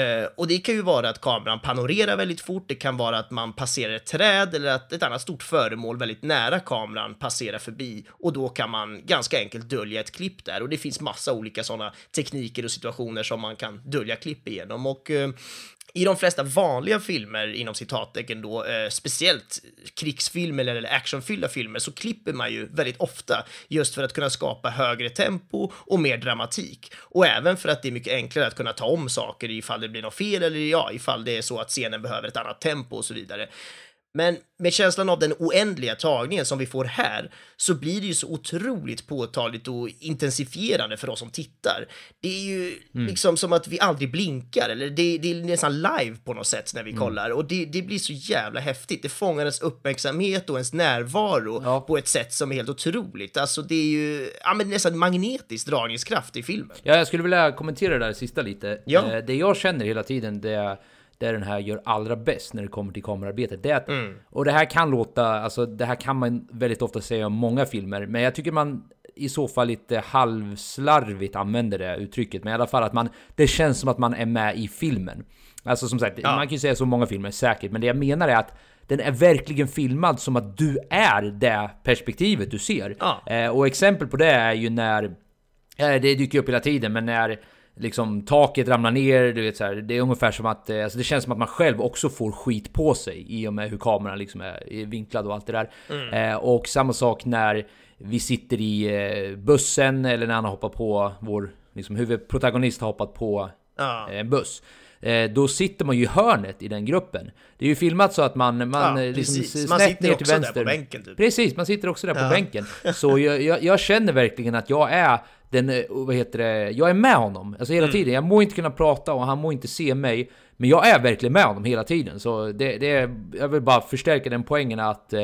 Eh, och det kan ju vara att kameran panorerar väldigt fort, det kan vara att man passerar ett träd eller att ett annat stort föremål väldigt nära kameran passerar förbi och då kan kan man ganska enkelt dölja ett klipp där och det finns massa olika sådana tekniker och situationer som man kan dölja klipp igenom och eh, i de flesta vanliga filmer, inom citattecken då, eh, speciellt krigsfilmer eller actionfyllda filmer, så klipper man ju väldigt ofta just för att kunna skapa högre tempo och mer dramatik. Och även för att det är mycket enklare att kunna ta om saker ifall det blir något fel eller ja, ifall det är så att scenen behöver ett annat tempo och så vidare. Men med känslan av den oändliga tagningen som vi får här så blir det ju så otroligt påtagligt och intensifierande för oss som tittar. Det är ju liksom som att vi aldrig blinkar, eller det, det är nästan live på något sätt när vi kollar och det, det blir så jävla häftigt. Det fångar ens uppmärksamhet och ens närvaro Ja. på ett sätt som är helt otroligt. Alltså det är ju ja, men nästan magnetisk dragningskraft i filmen. Ja, jag skulle vilja kommentera det där sista lite. Ja. Eh, Det jag känner hela tiden, det är det den här gör allra bäst när det kommer till kamerarbetet. Det att, Mm. Och det här kan låta, alltså det här kan man väldigt ofta säga om många filmer, men jag tycker man i så fall lite halvslarvigt använder det uttrycket, men i alla fall att man, det känns som att man är med i filmen. Alltså som sagt, man kan ju säga så många filmer säkert, men det jag menar är att den är verkligen filmad som att du är det perspektivet du ser. Ja. Eh, och exempel på det är ju när Eh, Det dyker upp hela tiden, men när liksom taket ramlar ner, du vet så här, det är ungefär som att, eh, alltså det känns som att man själv också får skit på sig i och med hur kameran liksom är vinklad och allt det där. Eh, och samma sak när vi sitter i eh, bussen eller när han har hoppat på, vår liksom, huvudprotagonist har hoppat på Ja. eh, en buss. Eh, då sitter man ju i hörnet i den gruppen. Det är ju filmat så att man, man Ja, eh, liksom precis. s- Man snett sitter ner också till där vänster. på bänken, typ. Precis, man sitter också där på bänken. Så jag, jag, jag känner verkligen att jag är den, eh, vad heter det, jag är med honom. Alltså hela tiden. Jag må inte kunna prata och han må inte se mig. Men jag är verkligen med honom hela tiden. Så det, det är, jag vill bara förstärka den poängen att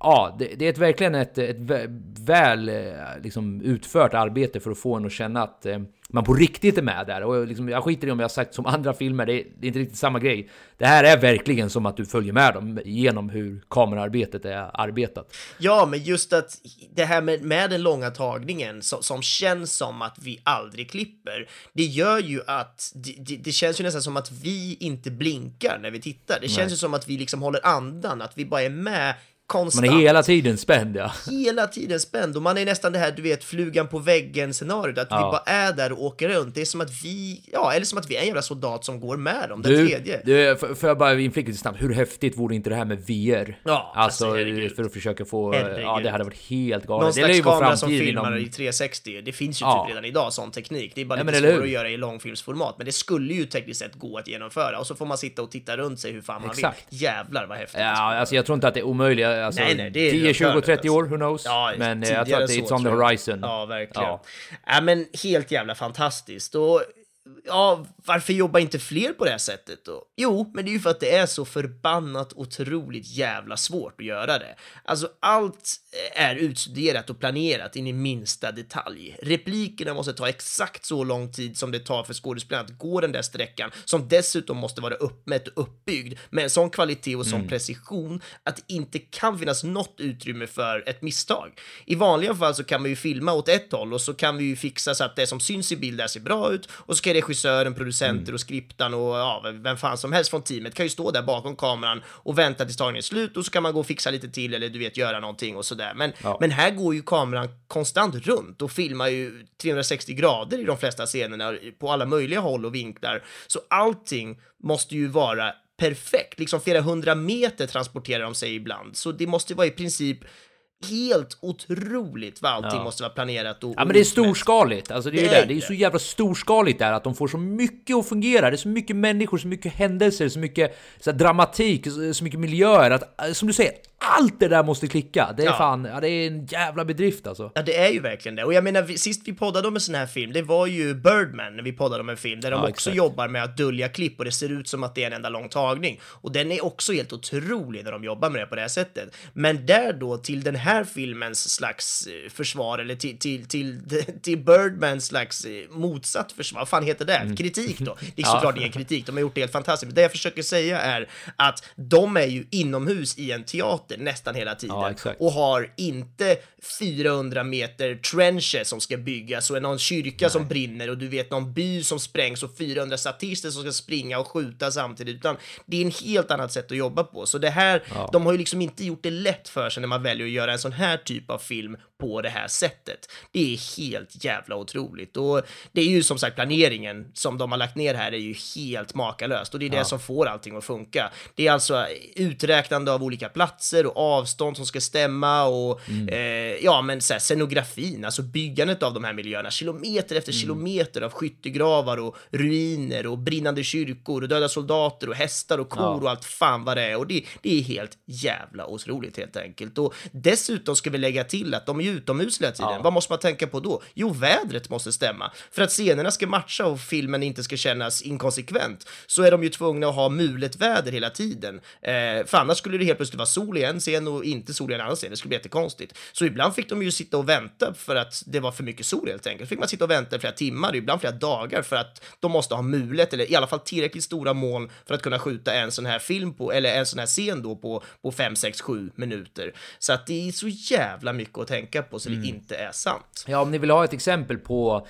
Ja, det, det är ett, verkligen ett, ett vä- väl eh, liksom, utfört arbete för att få en att känna att eh, man på riktigt är med där. Och liksom, jag skiter i om jag har sagt som andra filmer, det är, det är inte riktigt samma grej. Det här är verkligen som att du följer med dem genom hur kamerarbetet är arbetat. Ja, men just att det här med, med den långa tagningen som, som känns som att vi aldrig klipper, det gör ju att det, det, känns ju nästan som att vi inte blinkar när vi tittar. Det känns ju som att vi liksom håller andan, att vi bara är med konstant. Man är hela tiden spänd ja. hela tiden spänd och man är nästan det här, du vet, flugan på väggen scenariot, att vi Ja. bara är där och åker runt. Det är som att vi, ja, eller som att vi är en jävla soldat som går med dem, den Du, tredje. du, f- får jag bara inflika lite snabbt, hur häftigt vore inte det här med VR? Ja, alltså, alltså, för att försöka få... Herregud. Ja, det hade varit helt galet. Någon det slags kamera som filmar inom- i 360. Det finns ju Ja. typ redan idag sån teknik. Det är bara Ja, lite hur? att göra i långfilmsformat. Men det skulle ju tekniskt sett gå att genomföra. Och så får man sitta och titta runt sig hur fan man Exakt. vill. Jävlar vad häftigt. Ja, alltså jag tror inte att det är omöjligt. Alltså, Nej, nej, det är 10, 20, helt 30 år, who knows? Ja, men eh, jag tror att det är it's on the horizon. Ja, verkligen. Ja. Ja. men helt jävla fantastiskt. Och ja, varför jobbar inte fler på det här sättet då? Jo, men det är ju för att det är så förbannat otroligt jävla svårt att göra det. Alltså, allt är utstuderat och planerat in i minsta detalj. Replikerna måste ta exakt så lång tid som det tar för skådespelaren att gå den där sträckan, som dessutom måste vara uppmätt och uppbyggd med en sån kvalitet och sån precision att det inte kan finnas något utrymme för ett misstag. I vanliga fall så kan man ju filma åt ett håll och så kan vi ju fixa så att det som syns i bild där ser bra ut och så kan regissören, producenter och skriptan och ja, vem fan som helst från teamet kan ju stå där bakom kameran och vänta tills tagningen är slut och så kan man gå och fixa lite till eller du vet göra någonting och sådär. Men, Ja. men här går ju kameran konstant runt och filmar ju 360 grader i de flesta scenerna på alla möjliga håll och vinklar. Så allting måste ju vara perfekt, liksom flera hundra meter transporterar de sig ibland. Så det måste vara i princip helt otroligt vad allting Ja. måste vara planerat och Ja men det är storskaligt, alltså det är ju Det är det. Det är det. så jävla storskaligt där att de får så mycket att fungera. Det är så mycket människor, så mycket händelser, så mycket så dramatik, så så mycket miljöer. Att, eh, som du säger, allt det där måste klicka. Det är Ja. fan, ja, det är en jävla bedrift alltså. Ja, det är ju verkligen det. Och jag menar, vi, sist vi poddade om en sån här film, det var ju Birdman, när vi poddade om en film där de Ja, också exakt. jobbar med att dölja klipp och det ser ut som att det är en enda lång tagning. Och den är också helt otrolig när de jobbar med det på det här sättet. Men där då, till den här filmens slags eh, försvar, eller till, till, till, till Birdmans slags eh, motsatt försvar, vad fan heter det? Kritik då. Det är Mm. Ja. såklart ingen kritik, de har gjort det helt fantastiskt. Men det jag försöker säga är att de är ju inomhus i en teater nästan hela tiden. Ja, och har inte 400 meter trenches som ska byggas och någon kyrka som brinner och du vet någon by som sprängs och 400 statister som ska springa och skjuta samtidigt, utan det är en helt annat sätt att jobba på. Så det här, de har ju liksom inte gjort det lätt för sig när man väljer att göra en sån här typ av film på det här sättet. Det är helt jävla otroligt och det är ju som sagt planeringen som de har lagt ner här är ju helt makalöst och det är det som får allting att funka. Det är alltså uträknande av olika platser och avstånd som ska stämma och eh, ja, men så här, scenografin, alltså byggandet av de här miljöerna, kilometer efter kilometer av skyttegravar och ruiner och brinnande kyrkor och döda soldater och hästar och kor Ja. och allt fan vad det är och det, det är helt jävla otroligt helt enkelt. Och dessutom ska vi lägga till att de är ju utomhus hela tiden. Ja. Vad måste man tänka på då? Jo, vädret måste stämma. För att scenerna ska matcha och filmen inte ska kännas inkonsekvent så är de ju tvungna att ha mulet väder hela tiden. Eh, för annars skulle det helt plötsligt vara sol i en scen och inte sol i en annan scen. Det skulle bli jättekonstigt. Så ibland fick de ju sitta och vänta för att det var för mycket sol helt enkelt. fick man sitta och vänta flera timmar, ibland flera dagar för att de måste ha mulet eller i alla fall tillräckligt stora moln för att kunna skjuta en sån här film på, eller en sån här scen då på, på 5, 6, 7 minuter. Så att det är så jävla mycket att tänka på så det inte är sant. Ja, om ni vill ha ett exempel på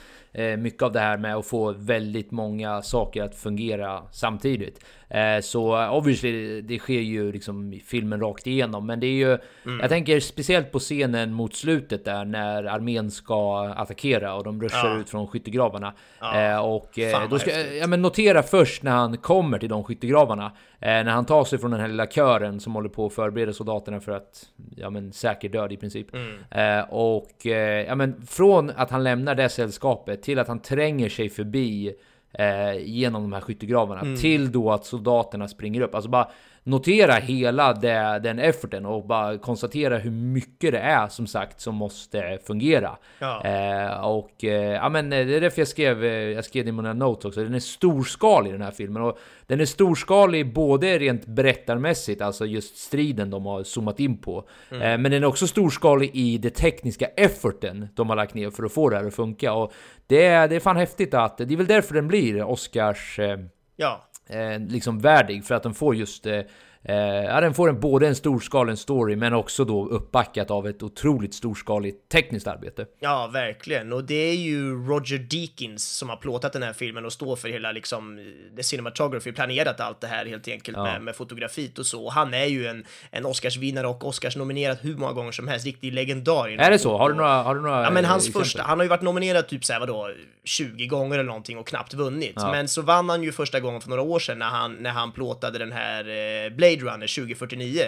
mycket av det här med att få väldigt många saker att fungera samtidigt. Eh, så obviously, det sker ju liksom i filmen rakt igenom, men det är ju... Jag tänker speciellt på scenen mot slutet där när armén ska attackera och de ruschar Ja. ut från skyttegravarna. Eh, och eh, Fan, då ska, häftigt. ja, men notera först när han kommer till de skyttegravarna. Eh, när han tar sig från den här lilla kören som håller på att förbereda soldaterna för att, ja men säker död i princip. Eh, och eh, ja men från att han lämnar det sällskapet till att han tränger sig förbi eh, genom de här skyttegravarna till då att soldaterna springer upp. Alltså bara notera hela det, den efforten och bara konstatera hur mycket det är som sagt som måste fungera. Ja. Eh, och eh, ja, men eh, det är därför jag skrev, eh, jag skrev det i mina notes också. Den är storskalig den här filmen och den är storskalig både rent berättarmässigt, alltså just striden de har zoomat in på. Eh, men den är också storskalig i det tekniska efforten de har lagt ner för att få det här att funka. Och det är, det är fan häftigt att, det är väl därför den blir Oscars eh, Ja, eh, liksom värdig för att den får just eh, ja, den får en, både en storskalig story men också då uppbackat av ett otroligt storskaligt tekniskt arbete. Ja, verkligen. Och det är ju Roger Deakins som har plåtat den här filmen och står för hela liksom the cinematography, planerat allt det här helt enkelt Ja. med, med fotografiet och så. Och han är ju en, en Oscarsvinnare och Oscarsnominerad hur många gånger som helst, riktig legendar. Är det så? Har du några, har du några Ja, men hans exempel? första, han har ju varit nominerad typ såhär vadå, 20 gånger eller någonting och knappt vunnit. Ja. Men så vann han ju första gången för några år sedan när han, när han plåtade den här eh, Blade Runner 2049.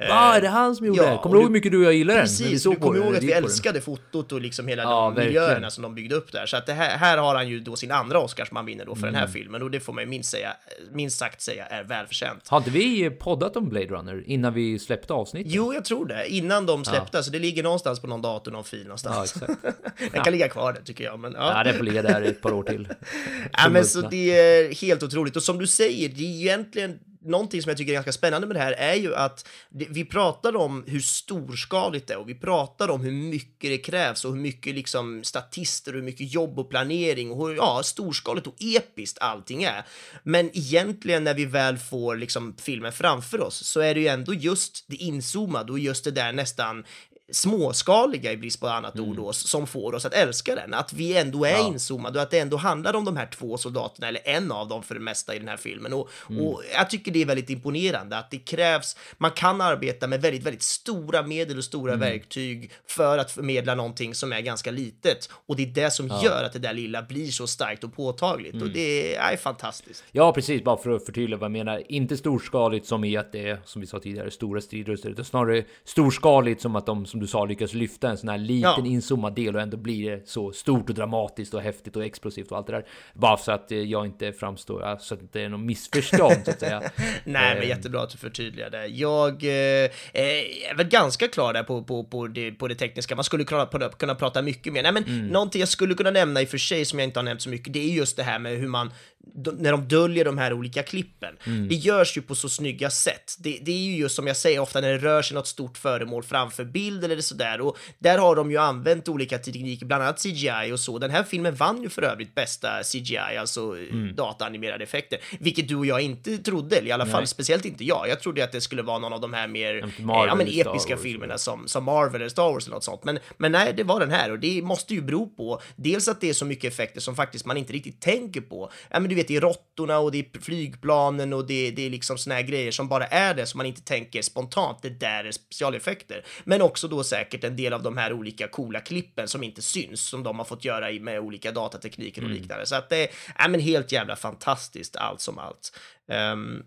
Eh, Va, är det han som gjorde ja, det? Kommer du ihåg hur mycket du och jag gillar den? Precis, du kommer den, ihåg att vi den. älskade fotot och liksom hela Ja, de verkligen. miljöerna som de byggde upp där. Så att här, här har han ju då sin andra Oscar som han vinner då för den Mm. här filmen och det får man ju minst, säga, minst sagt säga är välförtjänt. Inte vi poddat om Blade Runner innan vi släppte avsnittet? Jo, jag tror det. Innan de släppte, så det ligger någonstans på någon dator, någon fil Ja, någonstans. exakt. den kan ligga kvar där tycker jag. Men, ja. Ja, det får ligga där ett par år till. Ja, men så det är helt otroligt. Och som du säger, det är egentligen någonting som jag tycker är ganska spännande med det här är ju att vi pratar om hur storskaligt det är och vi pratar om hur mycket det krävs och hur mycket liksom statister och hur mycket jobb och planering och hur ja, storskaligt och episkt allting är. Men egentligen när vi väl får liksom filmen framför oss så är det ju ändå just det inzoomade och just det där nästan småskaliga i brist på annat ord då, som får oss att älska den. Att vi ändå är Ja. inzoomade och att det ändå handlar om de här två soldaterna, eller en av dem för det mesta i den här filmen. Och, och jag tycker det är väldigt imponerande att det krävs, man kan arbeta med väldigt, väldigt stora medel och stora verktyg för att förmedla någonting som är ganska litet. Och det är det som gör att det där lilla blir så starkt och påtagligt. Och det är, är fantastiskt. Ja, precis. Bara för att förtydliga vad jag menar. Inte storskaligt som i att det är, som vi sa tidigare, stora strider, utan snarare storskaligt som att de som som du sa lyckas lyfta en sån här liten Ja. inzoomad del och ändå blir det så stort och dramatiskt och häftigt och explosivt och allt det där. Bara så att eh, jag inte framstår, så att det är något missförstånd så att säga. Nej, men Eh, jättebra att du förtydligar det. Jag eh, är väl ganska klar där på, på, på, det, på det tekniska. Man skulle kunna, kunna, kunna prata mycket mer. Nej, men Mm. någonting jag skulle kunna nämna i och för sig som jag inte har nämnt så mycket, det är just det här med hur man när de döljer de här olika klippen. Mm. Det görs ju på så snygga sätt. Det, det är ju just som jag säger ofta när det rör sig något stort föremål framför bild eller sådär och där har de ju använt olika tekniker, bland annat CGI och så. Den här filmen vann ju för övrigt bästa CGI, alltså Mm. dataanimerade effekter, vilket du och jag inte trodde, eller i alla fall Nej. speciellt inte jag. Jag trodde att det skulle vara någon av de här mer Marvel eh, ja, men episka filmerna som, som Marvel eller Star Wars eller något sånt. Men, men nej, det var den här och det måste ju bero på dels att det är så mycket effekter som faktiskt man inte riktigt tänker på. Ja, men du vet, det är råttorna och det är flygplanen och det, det är liksom såna här grejer som bara är det som man inte tänker spontant. Det där är specialeffekter. Men också då säkert en del av de här olika coola klippen som inte syns, som de har fått göra med olika datatekniker och liknande. Så att det är ja, men helt jävla fantastiskt allt som allt. Ehm,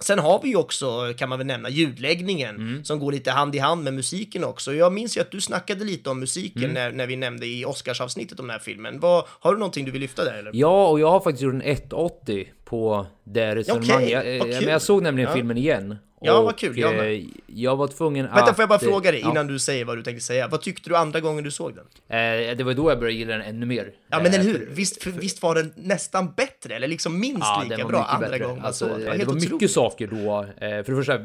Sen har vi ju också, kan man väl nämna, ljudläggningen som går lite hand i hand med musiken också. Jag minns ju att du snackade lite om musiken när, när vi nämnde i Oscarsavsnittet om den här filmen. Vad, har du någonting du vill lyfta där eller? Ja, och jag har faktiskt gjort en 180 på det resonemanget. Okej, jag, vad eh, jag såg nämligen Ja. filmen igen. Ja, och, vad kul, jag med. eh, jag var tvungen att... Vänta, får jag bara eh, fråga dig ja. innan du säger vad du tänkte säga. Vad tyckte du andra gången du såg den? Eh, det var då jag började gilla den ännu mer. Ja, men Eh, eller för- hur? Visst, för, visst var den nästan bättre, eller liksom minst Ja, lika bra andra bättre. gången man Alltså, såg den. Det var det helt var mycket saker då. Eh, För det första,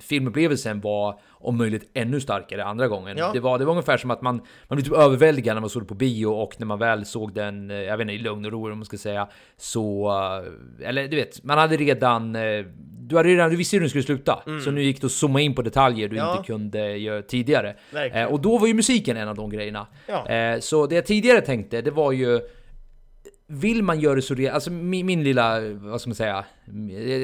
filmupplevelsen var om möjligt ännu starkare andra gången. Ja. Det, var, det var ungefär som att man, man blev typ överväldigad när man såg det på bio och när man väl såg den, eh, jag vet inte, i lugn och ro vad man ska säga, så... eh, Eller du vet, man hade redan... eh, Du, hade redan, du visste hur den skulle sluta, så nu gick det att zooma in på detaljer du Mm. Ja. inte kunde göra tidigare. Verkligen. Och då var ju musiken en av de grejerna. Ja. Så det jag tidigare tänkte, det var ju vill man göra det så real, alltså min, min lilla, vad ska man säga,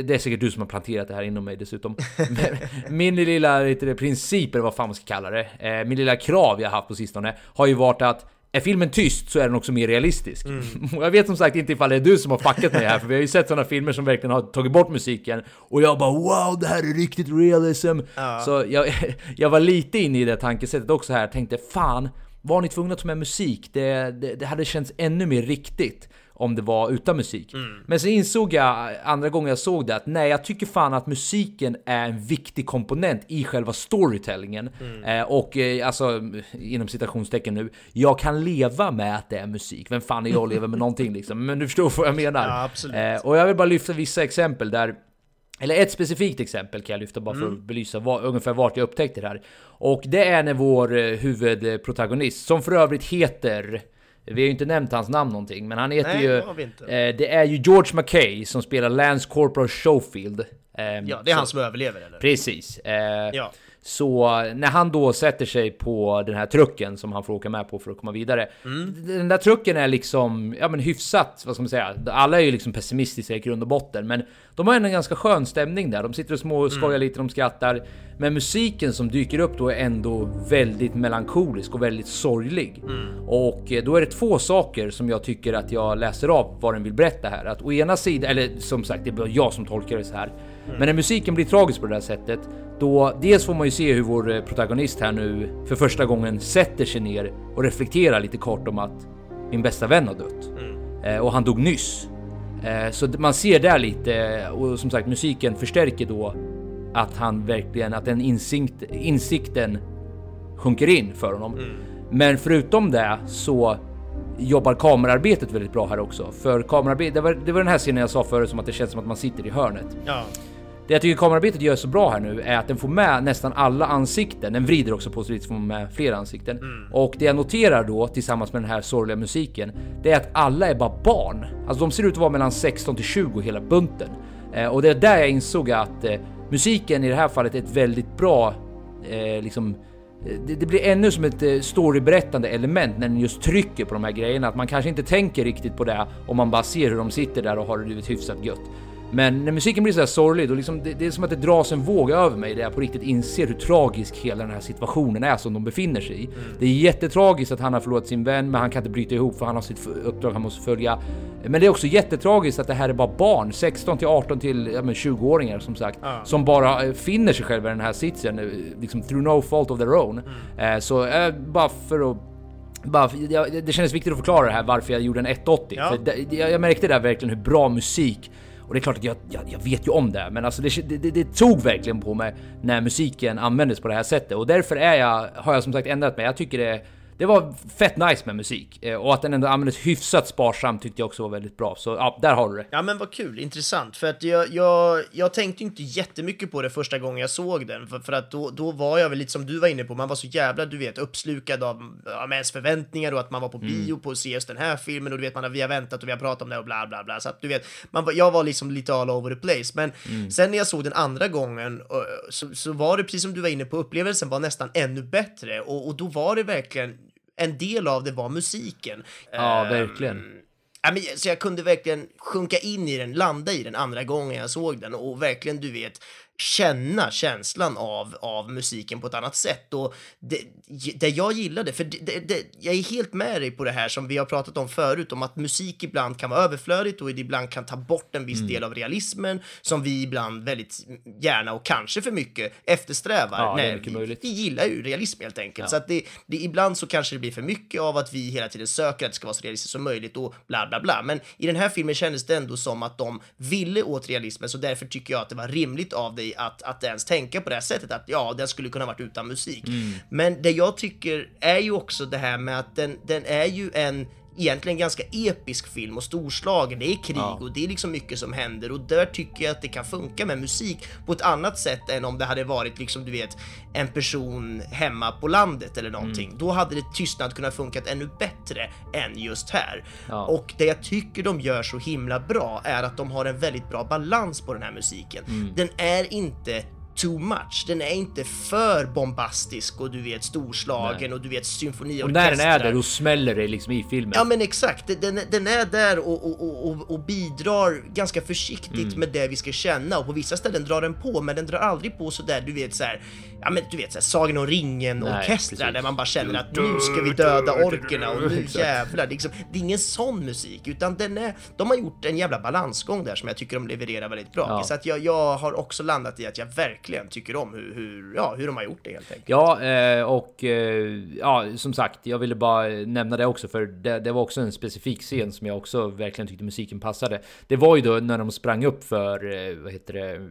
det är säkert du som har planterat det här inom mig dessutom. Min lilla du, princip, eller vad fan man ska kalla det, eh, min lilla krav jag haft på sistone, har ju varit att är filmen tyst så är den också mer realistisk. Och jag vet som sagt inte ifall det är du som har fuckat det här, för vi har ju sett sådana filmer som verkligen har tagit bort musiken, och jag bara wow, det här är riktigt realism! Så jag, jag var lite inne i det tankesättet också här, tänkte fan, var ni tvungna att ta med musik? Det, det, det hade känts ännu mer riktigt om det var utan musik. Men så insåg jag andra gången jag såg det att nej, jag tycker fan att musiken är en viktig komponent i själva storytellingen. Eh, och eh, alltså, inom citationstecken nu, jag kan leva med att det är musik. Vem fan är jag att leva med någonting liksom? Men du förstår vad jag menar. Ja, absolut. Eh, och jag vill bara lyfta vissa exempel där eller ett specifikt exempel kan jag lyfta bara för att belysa var, ungefär vart jag upptäckte det här. Och det är när vår eh, huvudprotagonist, som för övrigt heter... Vi har ju inte nämnt hans namn någonting, men han heter Nej, ju... det. Eh, det är ju George McKay som spelar Lance Corporal Schofield. Eh, Ja, det är så- han som överlever, eller? Precis. Eh, Ja. Så när han då sätter sig på den här trucken som han får åka med på för att komma vidare. Den där trucken är liksom, ja men hyfsat, vad ska man säga? Alla är ju liksom pessimistiska i grund och botten, men de har ändå en ganska skön stämning där. De sitter och små och skojar lite, de skrattar. Men musiken som dyker upp då är ändå väldigt melankolisk och väldigt sorglig. Och eh, då är det två saker som jag tycker att jag läser av vad den vill berätta här. Att å ena sidan, eller som sagt, det är bara jag som tolkar det så här. Men när musiken blir tragisk på det här sättet, då dels får man ju se hur vår eh, protagonist här nu för första gången sätter sig ner och reflekterar lite kort om att min bästa vän har dött. Eh, och han dog nyss. Eh, så man ser där lite, och som sagt musiken förstärker då att han verkligen, att den insikt, insikten sjunker in för honom. Men förutom det så jobbar kamerarbetet väldigt bra här också. För kamerarbetet, det var, det var den här scenen jag sa förut som att det känns som att man sitter i hörnet. Ja. Det jag tycker kamerarbetet gör så bra här nu är att den får med nästan alla ansikten. Den vrider också på sig lite så får med fler ansikten. Och det jag noterar då tillsammans med den här sorgliga musiken, det är att alla är bara barn. Alltså de ser ut att vara mellan 16 till 20 hela bunten. Eh, och det är där jag insåg att eh, musiken i det här fallet är ett väldigt bra eh, liksom eh, det, det blir ännu som ett eh, storyberättande element när den just trycker på de här grejerna. Att man kanske inte tänker riktigt på det om man bara ser hur de sitter där och har det hyfsat gött. Men när musiken blir så här sorglig, då liksom, det, det är som att det dras en våg över mig där jag på riktigt inser hur tragisk hela den här situationen är som de befinner sig i. Det är jättetragiskt att han har förlorat sin vän, men han kan inte bryta ihop för han har sitt uppdrag han måste följa. Men det är också jättetragiskt att det här är bara barn, 16 till 18 till ja, men 20-åringar som sagt, som bara eh, finner sig själva i den här sitsen, eh, liksom through no fault of their own. Eh, så bara för att bara, det kändes viktigt att förklara det här varför jag gjorde en 180. Ja. För jag märkte där verkligen hur bra musik och det är klart att jag, jag, jag vet ju om det, men alltså det, det, det, tog verkligen på mig när musiken användes på det här sättet och därför är jag, har jag som sagt ändrat mig. Jag tycker det, det var fett nice med musik eh, och att den ändå användes hyfsat sparsamt tyckte jag också var väldigt bra. Så ja, där har du det. Ja men vad kul, intressant. För att jag, jag, jag tänkte inte jättemycket på det första gången jag såg den. För, för att då, då var jag väl lite som du var inne på, man var så jävla, du vet, uppslukad av, av ens förväntningar och att man var på bio på att se just den här filmen och du vet, man har, vi har väntat och vi har pratat om det och bla bla bla. Så att du vet, man jag var liksom lite all over the place. Men sen när jag såg den andra gången och, så, så var det precis som du var inne på, upplevelsen var nästan ännu bättre och, och då var det verkligen en del av det var musiken. Ja, Ehm, verkligen. Så jag kunde verkligen sjunka in i den, landa i den andra gången jag såg den och verkligen, du vet, känna känslan av, av musiken på ett annat sätt. Och det, det jag gillade, för det, det, jag är helt med dig på det här som vi har pratat om förut, om att musik ibland kan vara överflödigt och ibland kan ta bort en viss Mm. del av realismen som vi ibland väldigt gärna och kanske för mycket eftersträvar. Ja, Nej, mycket vi, vi gillar ju realism helt enkelt. Så att det, det, ibland så kanske det blir för mycket av att vi hela tiden söker att det ska vara så realistiskt som möjligt och bla bla bla. Men i den här filmen kändes det ändå som att de ville åt realismen, så därför tycker jag att det var rimligt av dig att, att ens tänka på det här sättet, att ja, den skulle kunna varit utan musik. Men det jag tycker är ju också det här med att den, den är ju en egentligen ganska episk film och storslagen. Det är krig Ja. och det är liksom mycket som händer och där tycker jag att det kan funka med musik på ett annat sätt än om det hade varit liksom du vet en person hemma på landet eller någonting. Mm. Då hade det tystnad kunnat funkat ännu bättre än just här. Ja. Och det jag tycker de gör så himla bra är att de har en väldigt bra balans på den här musiken. Mm. Den är inte too much. Den är inte för bombastisk och du vet storslagen Nej. och du vet Och symfoniorkestrar. när den är där, då smäller det liksom i filmen. Ja men exakt, den, den är där och, och, och, och- och bidrar ganska försiktigt Mm. med det vi ska känna och på vissa ställen drar den på men den drar aldrig på sådär du vet såhär, ja men du vet såhär Sagan om ringen Nej, orkestrar precis. där man bara känner att nu ska vi döda orkerna och nu jävlar. Liksom, det är ingen sån musik utan den är, de har gjort en jävla balansgång där som jag tycker de levererar väldigt bra. Ja. Så att jag, jag har också landat i att jag verkligen tycker om hur, hur, ja, hur de har gjort det helt enkelt. Ja, eh, och eh, ja, som sagt, jag ville bara nämna det också för det, det var också en specifik scen som jag också verkligen tyckte musiken passade. Det var ju då när de sprang upp för, eh, vad heter det,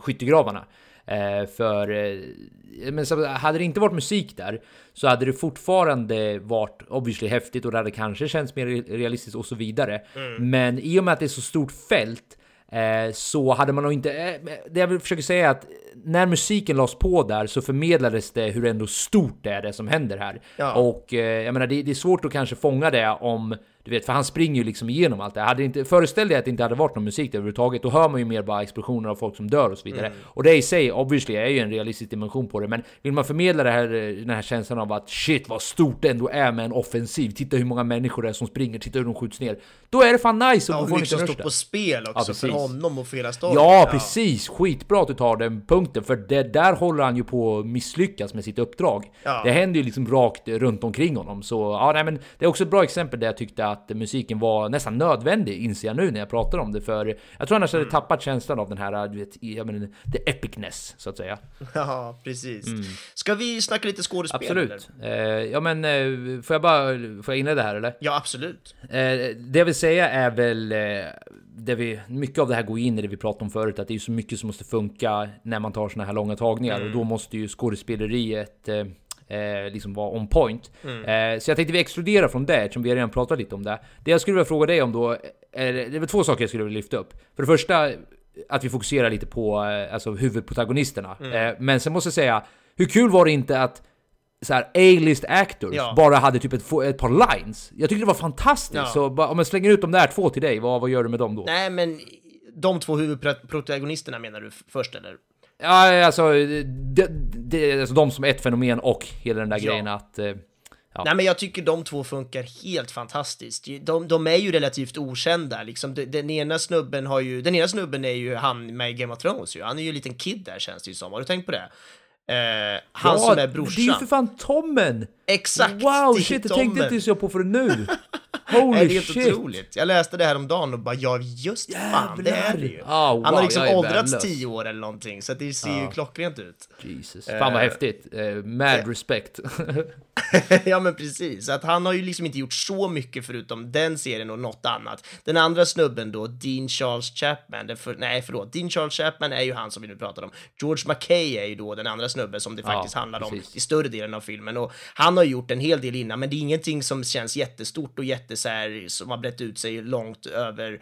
skyttegravarna. Eh, för, eh, men så, hade det inte varit musik där så hade det fortfarande varit obviously häftigt och det hade kanske känts mer realistiskt och så vidare. Men i och med att det är så stort fält Eh, så hade man nog inte... Det jag försöka säga är att när musiken lades på där så förmedlades det hur ändå stort det är det som händer här. Ja. Och jag menar, det, det är svårt att kanske fånga det om... Du vet, för han springer ju liksom igenom allt det. Hade inte, föreställ dig att det inte hade varit någon musik överhuvudtaget, då hör man ju mer bara explosioner av folk som dör och så vidare. Mm. Och det i sig, obviously, är ju en realistisk dimension på det, men vill man förmedla det här, eh, den här känslan av att shit vad stort det ändå är med en offensiv, titta hur många människor det är som springer, titta hur de skjuts ner. Då är det fan nice Ja, och och då får hur ni mycket som inte står på spel Ja, också för precis. honom och för hela storyn. Ja, precis! Skitbra att du tar den punkten, för det där håller han ju på att misslyckas med sitt uppdrag. Ja. Det händer ju liksom rakt runt omkring honom, så ja, nej, men det är också ett bra exempel där jag tyckte att musiken var nästan nödvändig, inser jag nu när jag pratar om det, för jag tror annars hade jag tappat känslan av den här, du vet, jag menar, the epicness, så att säga. Ja, precis. Ska vi snacka lite skådespel? Mm. Absolut. Eh, ja, men eh, får jag bara, får jag inleda här eller? Ja, absolut. Eh, det jag vill säga är väl, eh, det vi, mycket av det här går in i det vi pratade om förut, att det är så mycket som måste funka när man tar såna här långa tagningar och då måste ju skådespeleriet eh, liksom vara on point. Eh, så jag tänkte vi exkluderar från det eftersom vi har redan pratat lite om det. Det jag skulle vilja fråga dig om då, är, det är två saker jag skulle vilja lyfta upp. För det första, att vi fokuserar lite på eh, alltså huvudprotagonisterna. Eh, men sen måste jag säga, hur kul var det inte att så här A-list actors Ja. bara hade typ ett, ett par lines. Jag tyckte det var fantastiskt. Ja. Så om jag slänger ut de där två till dig, vad, vad gör du med dem då? Nej, men de två huvudprotagonisterna menar du först, eller? Ja, alltså, det, det, alltså de som ett fenomen och hela den där Ja. grejen att... eh, Ja. Nej, men jag tycker de två funkar helt fantastiskt. De, de är ju relativt okända. Liksom, den, den ena snubben har ju, den ena snubben är ju han med Game of Thrones ju. Han är ju en liten kid där känns det ju som. Har du tänkt på det? Eh, han som är brorsan. Det är ju för fan Tommen! Exakt! Wow, shit, det tänkte inte ens jag på förrän nu. Holy det är helt shit! otroligt. Jag läste det här om dagen och bara ja, just fan, det är det ju. Ah, wow, Han har liksom åldrats tio år eller någonting, så att det ser ju klockrent ut. Jesus. Fan vad häftigt. Eh, mad respect. ja men precis, att han har ju liksom inte gjort så mycket förutom den serien och något annat. Den andra snubben då, Dean Charles Chapman, den för, nej förlåt, Dean Charles Chapman är ju han som vi nu pratar om. George McKay är ju då den andra snubben som det Ja, faktiskt handlar om i större delen av filmen och han har gjort en hel del innan, men det är ingenting som känns jättestort och jätte så här, som har brett ut sig långt över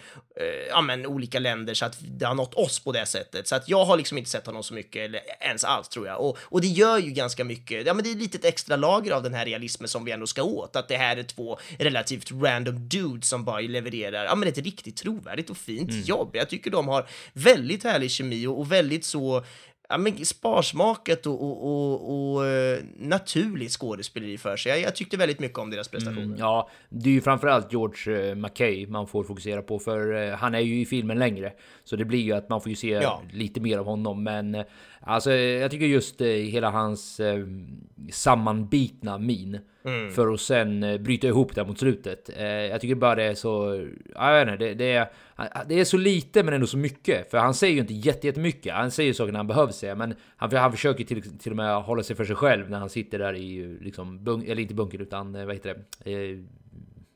eh, ja, men, olika länder så att det har nått oss på det sättet. Så att jag har liksom inte sett honom så mycket, eller ens alls tror jag. Och, och det gör ju ganska mycket, ja men det är lite ett extra lager av den här realismen som vi ändå ska åt, att det här är två relativt random dudes som bara levererar, ja men ett riktigt trovärdigt och fint Mm. jobb. Jag tycker de har väldigt härlig kemi och, och väldigt så Ja, men sparsmakat och, och, och, och eh, naturligt skådespeleri för sig. Jag, jag tyckte väldigt mycket om deras prestationer. Mm, ja, det är ju framförallt George eh, McKay man får fokusera på för eh, han är ju i filmen längre. Så det blir ju att man får ju se Ja. lite mer av honom. Men alltså, jag tycker just hela hans sammanbitna min Mm. för att sen eh, bryta ihop där mot slutet. Eh, jag tycker bara det är så. Jag vet inte, det, det, är, det är så lite men ändå så mycket. För han säger ju inte jättemycket. Han säger saker när han behöver säga, men han, han försöker till, till och med hålla sig för sig själv när han sitter där i liksom bunk, eller inte bunkern utan eh, vad heter det?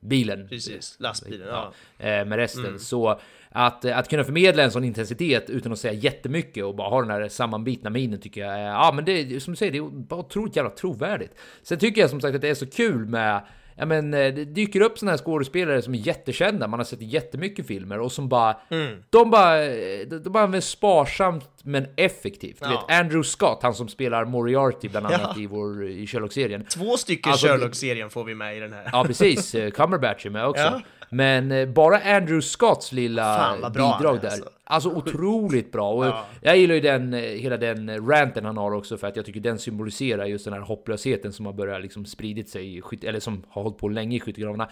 Eh, bilen. Precis, lastbilen. Ja. eh, med resten. Mm. Så att, att kunna förmedla en sån intensitet utan att säga jättemycket och bara ha den här sammanbitna minen tycker jag ja men det är som du säger, det är bara otroligt jävla trovärdigt. Sen tycker jag som sagt att det är så kul med Ja men eh, det dyker upp såna här skådespelare som är jättekända, man har sett jättemycket filmer och som bara... Mm. De bara... De, de bara använder sparsamt men effektivt. Du Ja. vet Andrew Scott, han som spelar Moriarty bland annat Ja. i vår i Sherlock-serien. Två stycken Alltså, Sherlock-serien får vi med i den här. Ja precis, eh, Cumberbatch är med också. Ja. Men eh, bara Andrew Scotts lilla bidrag där. alltså. Alltså otroligt bra. Och Ja. Jag gillar ju den, eh, hela den eh, ranten han har också för att jag tycker den symboliserar just den här hopplösheten som har börjat liksom spridit sig, i eller som har hållit på länge i skyttegravarna.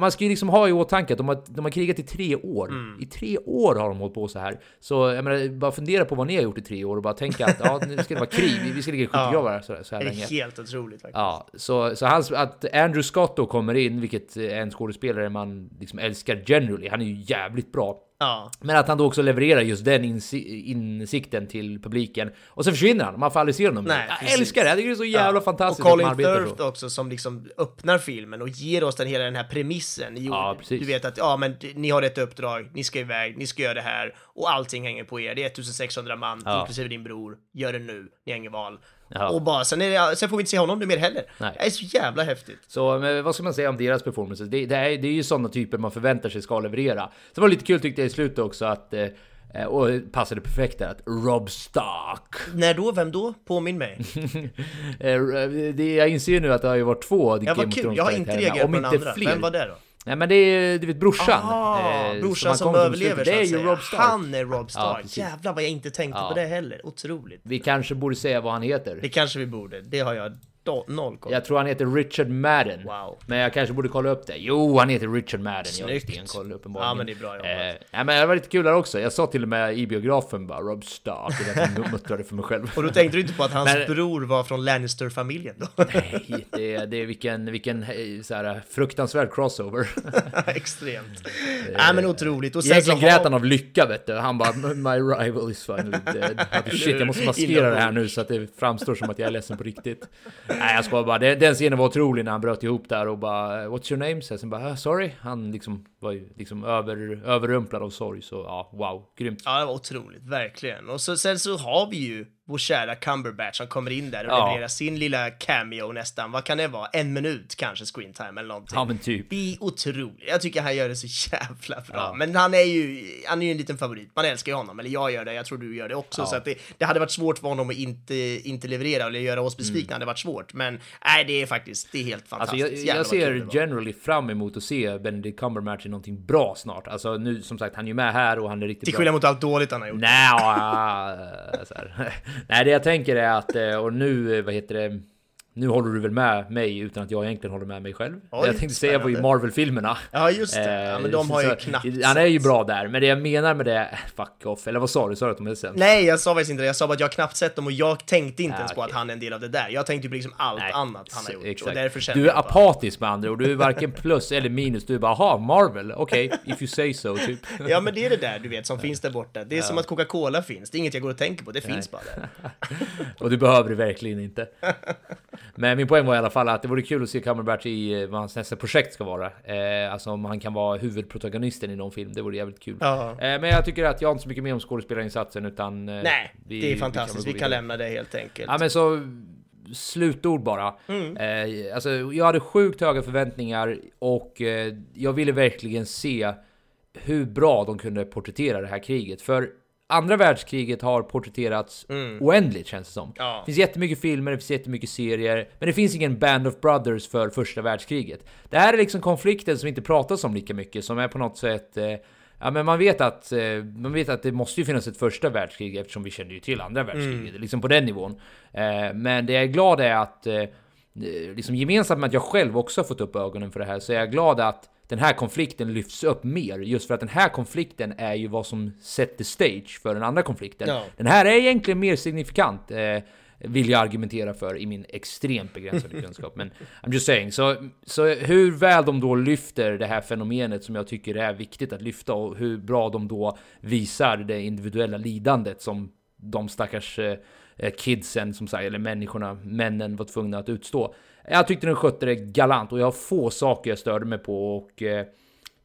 Man ska ju liksom ha i åtanke att de har, de har krigat i tre år. Mm. I tre år har de hållit på så här. Så jag menar, bara fundera på vad ni har gjort i tre år och bara tänka att ja, nu ska det vara krig, vi- ska ligga i skyttegravar så, så här Det är länge. helt otroligt faktiskt. Ja, så, så hans, att Andrew Scott då kommer in, vilket är en skådespelare man liksom älskar generally, han är ju jävligt bra. Ja. Men att han då också levererar just den insi- insikten till publiken. Och så försvinner han, man får aldrig se honom. Nej, Jag precis. älskar det, jag tycker det är så jävla Ja. fantastiskt Och Colin Firth så. också som liksom öppnar filmen och ger oss den hela den här premissen. Jo, Ja, precis. Du vet att ja, men ni har ett uppdrag, ni ska iväg, ni ska göra det här och allting hänger på er. Det är 1600 man, Ja. inklusive din bror. Gör det nu, ni har ingen val. Ja. Och bara, sen, det, sen får vi inte se honom nu mer heller. Nej. Det är så jävla häftigt. Så men vad ska man säga om deras performances? Det, det, är, det är ju sådana typer man förväntar sig ska leverera. Så var det lite kul tyckte jag i slutet också att eh, och det passade perfekt där att Rob Stark När då? Vem då? Påminn mig. Eh, det, jag inser ju nu att det har ju varit två Ja, Game of kul. Thrones Jag har inte reagerat om på den inte fler. Vem var det då? Nej men det är du vet brorsan. Ah, eh, brorsan som, kom överlever Det är ju. Rob Stark. Han är Rob Ja, Stark. precis. Jävlar vad jag inte tänkte Ja. på det heller. Otroligt. Vi kanske borde säga vad han heter. Det kanske vi borde. Det har jag noll koll Jag tror han heter Richard Madden. Wow. Men jag kanske borde kolla upp det. Jo, han heter Richard Madden. Jag Snyggt. har stenkoll uppenbarligen. Ja, men det är bra jobbat. Eh, nej, men det var lite kul där också. Jag sa till och med i biografen bara Rob Stark. Jag muttrade för mig själv. Och då tänkte du inte på att hans Men- bror var från Lannister-familjen då? Nej, det är, det är vilken, vilken eh, så här, fruktansvärd crossover. Extremt. Nej men otroligt. Och sen Egentligen så grät han av lycka vet du. Han bara My rival is finally dead. Shit, jag måste maskera det här nu så att det framstår som att jag är ledsen på riktigt. Nej jag skojar bara. Den, den scenen var otrolig när han bröt ihop där och bara What's your name? Så sen bara ah, sorry. Han liksom var ju liksom över, överrumplad av sorg. Så ja, wow. Grymt. Ja, det var otroligt, verkligen. Och så, sen så har vi ju vår kära Cumberbatch som kommer in där och Ja. levererar sin lilla cameo nästan. Vad kan det vara? En minut kanske screen time eller någonting. Ja men typ. Det är otroligt. Jag tycker han gör det så jävla bra. Ja. Men han är ju, han är ju en liten favorit. Man älskar ju honom, eller jag gör det, jag tror du gör det också. Ja. Så att det, det hade varit svårt för honom att inte, inte leverera eller göra oss besvikna, hade varit svårt. Men nej, det är faktiskt, det är helt Mm. Alltså fantastiskt. jag, jag det ser generally fram emot att se Benedict Cumberbatch i någonting bra snart. Alltså nu som sagt, han är ju med här och han är riktigt Till bra. skillnad mot allt dåligt han har gjort. Nej, ja, så här. Nej, det jag tänker är att, eh, och nu, eh, vad heter det, nu håller du väl med mig utan att jag egentligen håller med mig själv. Oj, jag tänkte säga var ju. Marvel-filmerna. Ja, just det. Ja, men de har ju knappt Han är ju bra där, men det jag menar med det, fuck off. Eller vad sa du? Sa du att de är sämst? Nej, jag sa faktiskt inte det. Jag sa bara att jag knappt sett dem och jag tänkte inte Ja, ens på att han är en del av det där. Jag tänkte på liksom allt Nej, annat han har gjort. exakt. Och därför Du är apatisk med andra och du är varken plus eller minus. Du är bara, aha, Marvel, okej, if you say so, typ. Ja, men det är det där du vet som finns där borta. Det är som att Coca-Cola finns. Det är inget jag går och tänker på. Det finns bara där. Och du behöver det verkligen inte. Men min poäng var i alla fall att det vore kul att se Cumberbatch i eh, vad hans nästa projekt ska vara. Eh, alltså om han kan vara huvudprotagonisten i någon film, det vore jävligt kul. Ja. Eh, men jag tycker att jag har inte så mycket mer om skådespelarinsatsen utan... Eh, Nej, vi- det är vi fantastiskt. Vi kan vidare. lämna det helt enkelt. Ja men så slutord bara. Mm. Eh, alltså jag hade sjukt höga förväntningar och eh, jag ville verkligen se hur bra de kunde porträttera det här kriget. För andra världskriget har porträtterats oändligt känns det som. Mm. Ja. Det finns jättemycket filmer, det finns jättemycket serier, men det finns ingen Band of Brothers för första världskriget. Det här är liksom konflikten som inte pratas om lika mycket, som är på något sätt eh, Ja men man vet att, eh, man vet att det måste ju finnas ett första världskrig eftersom vi kände ju till andra världskriget, liksom på den nivån. Eh, men det jag är glad är att, eh, liksom gemensamt med att jag själv också har fått upp ögonen för det här, så är jag glad att den här konflikten lyfts upp mer. Just för att den här konflikten är ju vad som set the stage för den andra konflikten. Ja. Den här är egentligen mer signifikant. Eh, vill jag argumentera för i min extremt begränsade kunskap. Men I'm just saying. Så, så hur väl de då lyfter det här fenomenet som jag tycker är viktigt att lyfta och hur bra de då visar det individuella lidandet som de stackars eh, eh, kidsen, som sagt, eller människorna, männen var tvungna att utstå. Jag tyckte den skötte det galant och jag har få saker jag störde mig på och eh,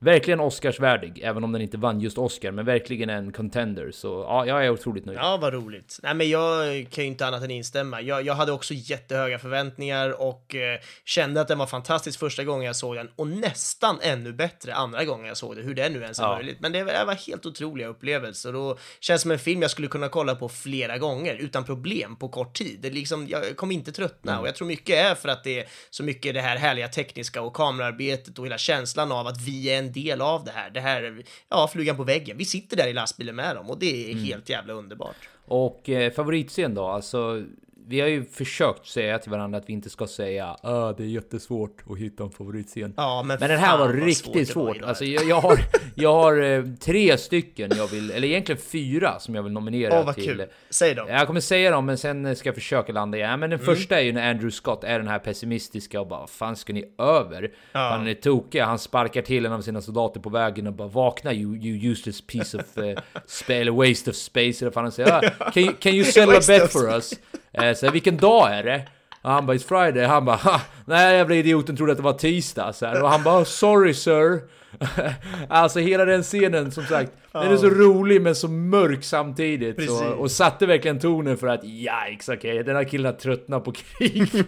verkligen Oscarsvärdig, även om den inte vann just Oscar, men verkligen en contender. Så ja, jag är otroligt nöjd. Ja, vad roligt. Nej, men jag kan ju inte annat än instämma. Jag, jag hade också jättehöga förväntningar och eh, kände att den var fantastisk första gången jag såg den och nästan ännu bättre andra gången jag såg den, hur det nu ens är Ja. möjligt. Men det, det var helt otroliga upplevelser och känns som en film jag skulle kunna kolla på flera gånger utan problem på kort tid. Det liksom, jag kommer inte tröttna Mm. och jag tror mycket är för att det är så mycket det här härliga tekniska och kamerarbetet och hela känslan av att vi är en del av det här. Det här, är, ja, flugan på väggen. Vi sitter där i lastbilen med dem och det är Mm. helt jävla underbart. Och eh, favoritscen då? Alltså, vi har ju försökt säga till varandra att vi inte ska säga ah, det är jättesvårt att hitta en favoritscen. Ja, men Men den här var riktigt svårt svårt. Alltså, jag, jag har, jag har eh, tre stycken jag vill, eller egentligen fyra som jag vill nominera Åh, vad till. kul. Säg dem. Jag kommer säga dem, men sen ska jag försöka landa igen. Men den Mm. första är ju när Andrew Scott är den här pessimistiska och bara, fan ska ni över? Han är tokig, han sparkar till en av sina soldater på vägen och bara vakna you, you useless piece of uh, spa- eller waste of space eller vad han säger. Ah, can, you, can you sell a of for us? Eh, så här, vilken dag är det? Och han bara, it's Friday. Han bara, ha, nej jävla idioten trodde att det var tisdag. Så här. Och han bara, sorry sir. alltså hela den scenen som sagt, den är så rolig men så mörk samtidigt. Så, och satte verkligen tonen för att, yikes okej, den här killen har tröttnat på krig.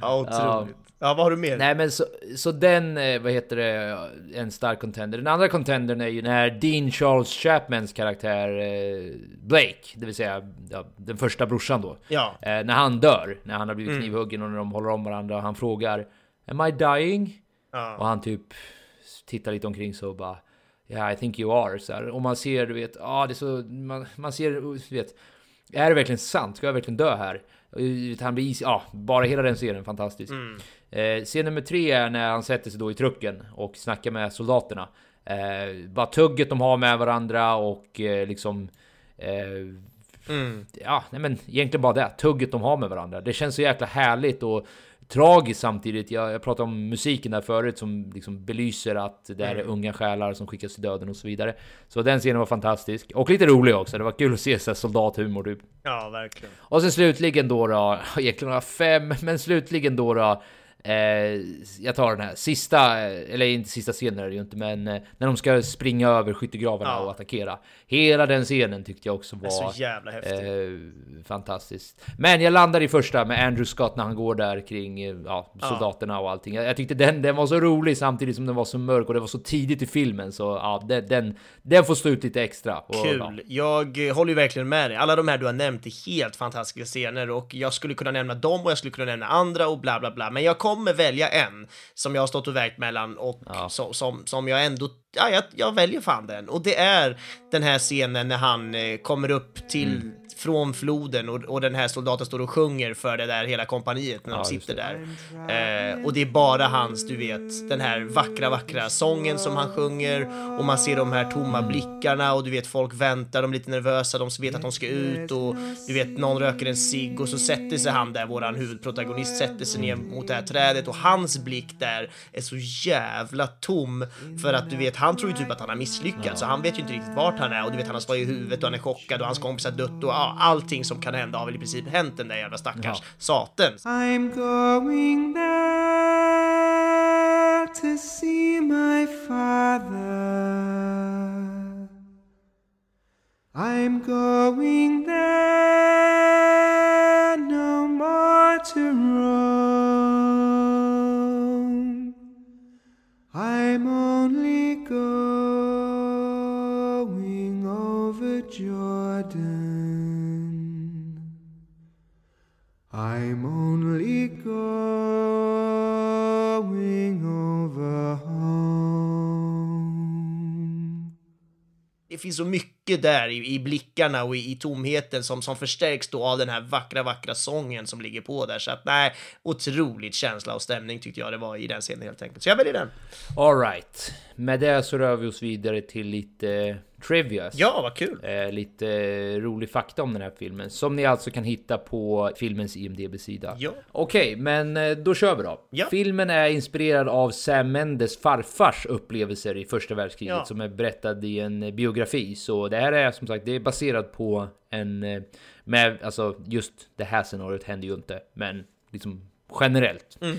Ja, otroligt. Ja, vad har du mer? Nej men så, så den, eh, vad heter det, en stark contender. Den andra contendern är ju när Dean Charles Chapmans karaktär eh, Blake, det vill säga ja, den första brorsan då. Ja. Eh, när han dör, när han har blivit Mm. knivhuggen och när de håller om varandra och han frågar Am I dying? Ja. Och han typ tittar lite omkring så och bara Yeah I think you are. Så här. Och man ser, du vet, ah, det är så, man, man ser, du vet, är det verkligen sant? Ska jag verkligen dö här? Han blir is, ja, bara hela den scenen fantastisk. Eh, scen nummer tre är när han sätter sig då i trucken och snackar med soldaterna. Eh, bara tugget de har med varandra och eh, liksom eh, Ja, nej men egentligen bara det. Tugget de har med varandra. Det känns så jäkla härligt och tragiskt samtidigt. Jag, jag pratade om musiken där förut som liksom belyser att det här är unga själar som skickas till döden och så vidare. Så den scenen var fantastisk. Och lite rolig också. Det var kul att se så soldathumor typ. Ja, verkligen. Och sen slutligen då då, egentligen några fem, men slutligen då då Eh, jag tar den här sista, eh, eller inte sista scenen är det ju inte, men eh, när de ska springa över skyttegravarna Ja. och attackera. Hela den scenen tyckte jag också var så jävla häftigt. eh, fantastiskt. Men jag landar i första med Andrew Scott när han går där kring eh, ja, soldaterna och allting. Jag, jag tyckte den, den var så rolig samtidigt som den var så mörk och det var så tidigt i filmen så ja, den, den, den får stå ut lite extra. Och, ja. Kul. Jag eh, håller ju verkligen med dig. Alla de här du har nämnt är helt fantastiska scener och jag skulle kunna nämna dem och jag skulle kunna nämna andra och bla bla bla. Men jag kommer välja en som jag har stått och vägt mellan och Ja. som, som, som jag ändå ja, jag, jag väljer fan den. Och det är den här scenen när han eh, kommer upp till Mm. från floden och, och den här soldaten står och sjunger för det där hela kompaniet när de Ja, just sitter där. Eh, och det är bara hans, du vet, den här vackra, vackra sången som han sjunger och man ser de här tomma blickarna och du vet folk väntar, de är lite nervösa, de vet att de ska ut och du vet någon röker en cigg och så sätter sig han där, våran huvudprotagonist sätter sig ner mot det här trädet och hans blick där är så jävla tom för att du vet, han tror ju typ att han har misslyckats så han vet ju inte riktigt vart han är och du vet han har slagit i huvudet och han är chockad och hans kompis har dött och ja, allting som kan hända har väl i princip hänt den där jävla stackars saten. I'm going there to see my father. I'm going there no more to roam. I'm only Jordan. I'm only going over home. det finns så mycket där i, i blickarna och i, i tomheten som, som förstärks då av den här vackra, vackra sången som ligger på där. Så att nej, otroligt känsla och stämning tyckte jag det var i den scenen helt enkelt. Så jag väljer den. Alright, med det så rör vi oss vidare till lite trivia. Ja, vad kul! Eh, lite rolig fakta om den här filmen som ni alltså kan hitta på filmens IMDB-sida. Ja. Okej, men eh, då kör vi då. Ja. Filmen är inspirerad av Sam Mendes farfars upplevelser i första världskriget Ja. som är berättad i en eh, biografi. Så det här är som sagt, det är baserat på en eh, med alltså just det här scenariot händer ju inte, men liksom generellt. Mm.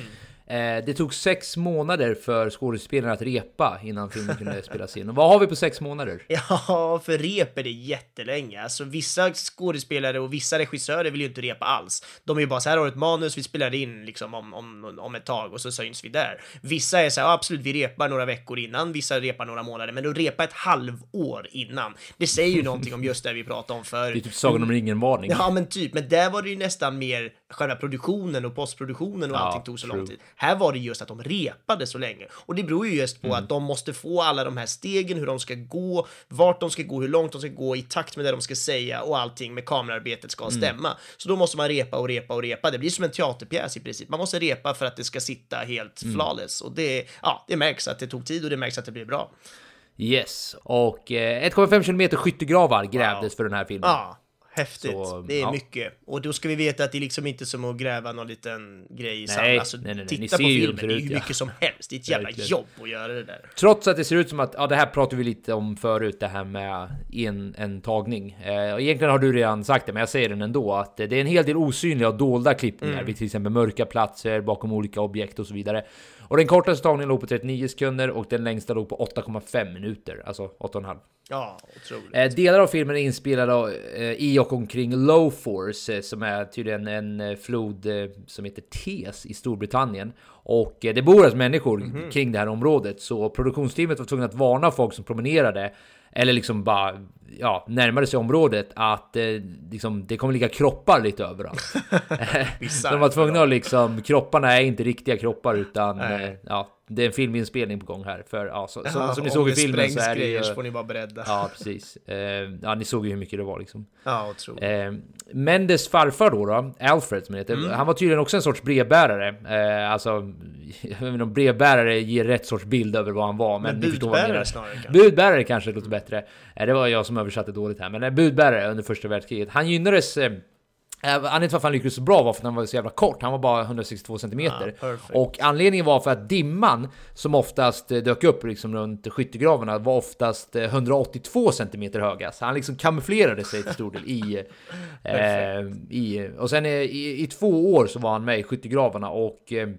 Eh, det tog sex månader för skådespelarna att repa innan filmen kunde spelas in. Och vad har vi på sex månader? Ja, för rep är det jättelänge. Alltså vissa skådespelare och vissa regissörer vill ju inte repa alls. De är ju bara så här har ett manus, vi spelar in liksom om, om, om ett tag och så syns vi där. Vissa är så här, absolut, vi repar några veckor innan, vissa repar några månader, men att repa ett halvår innan, det säger ju någonting om just det vi pratade om för Det är typ Sagan om ringen-varning. Ja, men typ. Men där var det ju nästan mer själva produktionen och postproduktionen och Ja, allting tog så true. lång tid. Här var det just att de repade så länge. Och det beror ju just på Mm. att de måste få alla de här stegen, hur de ska gå, vart de ska gå, hur långt de ska gå i takt med det de ska säga och allting med kamerarbetet ska Mm. stämma. Så då måste man repa och repa och repa. Det blir som en teaterpjäs i princip. Man måste repa för att det ska sitta helt Mm. flawless. Och det, ja, det märks att det tog tid och det märks att det blir bra. Yes, och eh, 1,5 km skyttegravar grävdes Wow. för den här filmen. Ja, häftigt. Så, det är ja. mycket. Och då ska vi veta att det är liksom inte som att gräva någon liten grej i sand. Nej, Alltså, nej, nej, nej. Titta på filmen, det är hur ja. mycket som helst. Det är ett jävla Verkligen. jobb att göra det där. Trots att det ser ut som att, ja det här pratar vi lite om förut, det här med en, en tagning. Eh, och egentligen har du redan sagt det, men jag säger den ändå, att det är en hel del osynliga och dolda klippningar Mm. vid till exempel mörka platser, bakom olika objekt och så vidare. Och den kortaste tagningen låg på 39 sekunder och den längsta låg på 8,5 minuter, alltså 8,5. Ja, otroligt. Eh, delar av filmen är inspelade eh, i och omkring Lowforce, eh, som är tydligen en eh, flod som heter Tees i Storbritannien. Och det bor alltså människor Mhm. kring det här området, så produktionsteamet var tvungna att varna folk som promenerade eller liksom bara ja, närmade sig området att eh, liksom, det kommer ligga kroppar lite överallt. De var tvungna att liksom, kropparna är inte riktiga kroppar utan eh, ja, det är en filminspelning på gång här. För ja, så, Ja, som, ni såg i filmen så är det ju... får ni vara beredda. Ja, precis. Eh, ja, ni såg ju hur mycket det var liksom. Ja, otroligt. Eh, Mendes farfar då, då, Alfred som heter, Mm. han var tydligen också en sorts brevbärare. Eh, alltså, jag vet inte om brevbärare ger rätt sorts bild över vad han var, men, Men budbärare snarare kanske. Budbärare kanske låter bättre. Eh, det var jag som översatte dåligt här, men eh, budbärare under första världskriget. Han gynnades Eh, Anledningen till varför han lyckades så bra var för att han var så jävla kort. Han var bara 162 centimeter. Ah, och anledningen var för att dimman som oftast eh, dök upp liksom runt skyttegravarna var oftast eh, 182 centimeter höga. Så han liksom kamouflerade sig till stor del i... eh, i och sen eh, i, i två år så var han med i skyttegravarna och eh,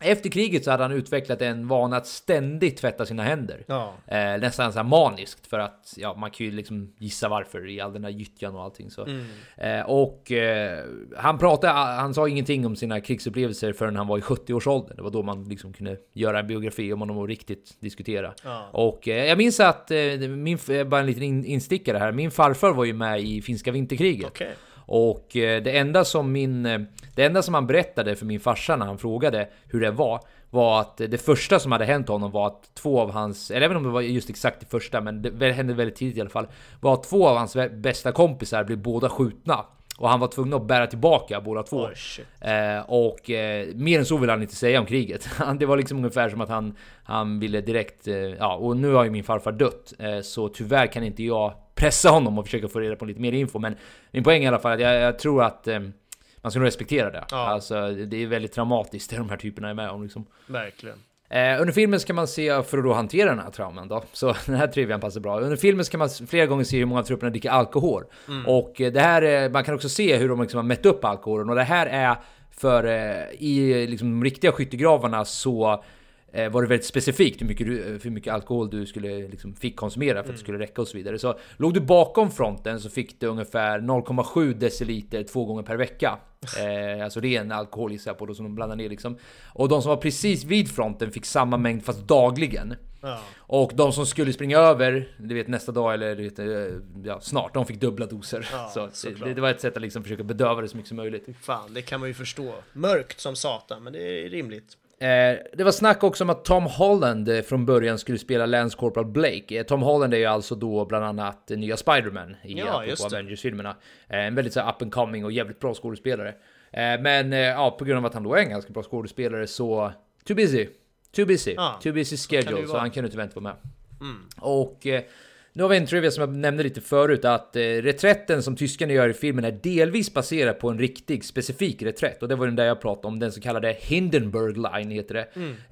efter kriget så hade han utvecklat en vana att ständigt tvätta sina händer. Ja. Eh, nästan så här maniskt för att ja, man kan ju liksom gissa varför i all den där gyttjan och allting så. Mm. Eh, och eh, han pratade, han sa ingenting om sina krigsupplevelser förrän han var i 70-årsåldern. Det var då man liksom kunde göra en biografi om honom och riktigt diskutera. Ja. Och eh, jag minns att, eh, min, bara en liten in, instickare här, min farfar var ju med i finska vinterkriget. Okej. Och eh, det enda som min... eh, Det enda som han berättade för min farsa när han frågade hur det var var att det första som hade hänt honom var att två av hans, eller även om det var just exakt det första, men det hände väldigt tidigt i alla fall, var att två av hans bästa kompisar blev båda skjutna. Och han var tvungen att bära tillbaka båda två. Oh. Eh, och eh, mer än så vill han inte säga om kriget. det var liksom ungefär som att han, han ville direkt... Eh, ja, och nu har ju min farfar dött. Eh, så tyvärr kan inte jag pressa honom och försöka få reda på lite mer info. Men min poäng är i alla fall att jag, jag tror att eh, man ska nog respektera det. Ja. Alltså, det är väldigt traumatiskt det de här typerna är med om. Liksom. Verkligen. Eh, under filmen ska man se, för att då hantera den här trauman då, så den här trivian passar bra. Under filmen ska man flera gånger se hur många trupperna dricker alkohol. Och eh, det här, är- man kan också se hur de liksom har mätt upp alkoholen. Och det här är för, eh, i liksom de riktiga skyttegravarna så var det väldigt specifikt hur mycket, du, hur mycket alkohol du skulle liksom, fick konsumera för att det skulle räcka och så vidare. Så låg du bakom fronten så fick du ungefär 0,7 deciliter två gånger per vecka. Eh, alltså ren alkohol gissar jag på då som de blandar ner liksom. Och de som var precis vid fronten fick samma mängd fast dagligen. Ja. Och de som skulle springa över, du vet nästa dag eller du vet, eh, ja, snart, de fick dubbla doser. Ja, så det, det var ett sätt att liksom försöka bedöva det så mycket som möjligt. Fan, det kan man ju förstå. Mörkt som satan, men det är rimligt. Eh, det var snack också om att Tom Holland eh, från början skulle spela Lance Corporal Blake. Eh, Tom Holland är ju alltså då bland annat nya Spider-Man i Ja. Avengers-filmerna. En väldigt så up and coming och jävligt bra skådespelare. Men ja, på grund av att han då är en ganska bra skådespelare så... Too busy. Too busy. Ja, Too busy schedule, så vara. han kunde inte vara med. Och eh, nu har vi en trivia som jag nämnde lite förut att eh, reträtten som tyskarna gör i filmen är delvis baserad på en riktig specifik reträtt och det var den där jag pratade om, den så kallade Hindenburg line heter det.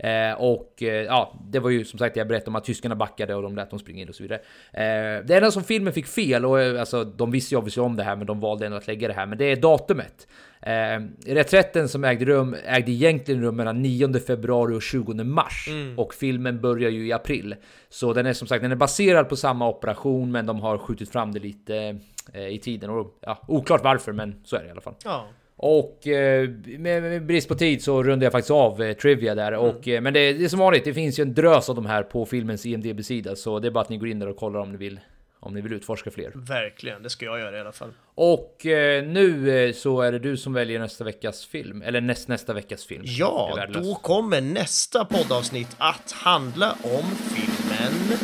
Eh, och eh, ja, det var ju som sagt jag berättade om att tyskarna backade och de lät dem springa in och så vidare. Eh, det enda som filmen fick fel och eh, alltså de visste ju obviously om det här men de valde ändå att lägga det här, men det är datumet. Eh, reträtten som ägde rum ägde egentligen rum mellan 9 februari och 20 mars och filmen börjar ju i april. Så den är som sagt den är baserad på samma operation men de har skjutit fram det lite eh, i tiden och ja, oklart varför men så är det i alla fall. Ja. Och eh, med, med brist på tid så rundar jag faktiskt av eh, Trivia där. Och, eh, men det, det är som vanligt, det finns ju en drös av de här på filmens IMDB-sida. Så det är bara att ni går in där och kollar om ni vill, om ni vill utforska fler. Verkligen, det ska jag göra i alla fall. Och eh, nu eh, så är det du som väljer nästa veckas film. Eller näst, nästa veckas film. Ja, då kommer nästa poddavsnitt att handla om filmen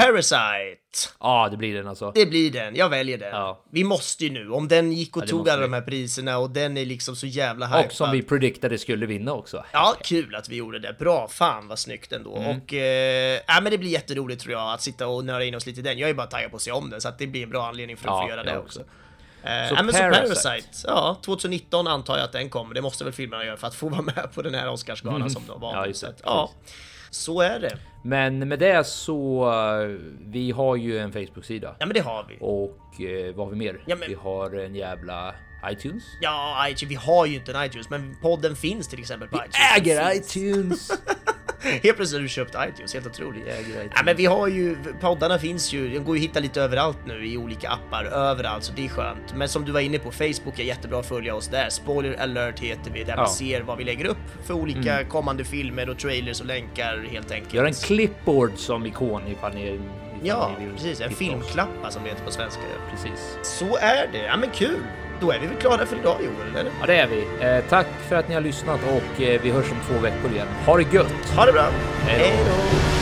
Parasite. Ja, det blir den alltså. Det blir den, jag väljer den. Ja. Vi måste ju nu, om den gick och Ja, tog alla vi. de här priserna och den är liksom så jävla hypad. Och som vi predictade skulle vinna också. Ja, kul att vi gjorde det. Bra, fan vad snyggt ändå. Mm. Och, eh, ja, men det blir jätteroligt tror jag att sitta och nöra in oss lite i den. Jag är bara taggad på att se om den, så att det blir en bra anledning för att Ja, få göra det också. också. Eh, Så men så Parasite. Parasite, ja, 2019 antar jag att den kommer. Det måste väl filmerna göra för att få vara med på den här Oscarsgalan som de var. Mm. Ja, just det. Ja, så är det. Men med det så... eh, Vi har ju en Facebook-sida. Ja, men det har vi. Och eh, vad har vi mer? Ja, men- Vi har en jävla iTunes. Ja, iTunes, vi har ju inte en iTunes, men podden finns till exempel på iTunes. Äger iTunes! Helt plötsligt har du köpt iTunes, helt otroligt. Jag äger iTunes. Ja, men vi har ju, poddarna finns ju, de går ju att hitta lite överallt nu i olika appar, överallt, så det är skönt. Men som du var inne på, Facebook är jättebra att följa oss där. Spoiler alert heter vi, där Ja. Mm. man ser vad vi lägger upp för olika kommande filmer och trailers och länkar helt enkelt. Har en clipboard som ikon ifall ni... Ja, precis, en filmklappa som det heter på svenska. Precis. Så är det, ja men kul! Då är vi väl klara för idag Joel, eller? Ja, det är vi. Eh, tack för att ni har lyssnat och eh, vi hörs om två veckor igen. Ha det gött! Ha det bra! Hej då!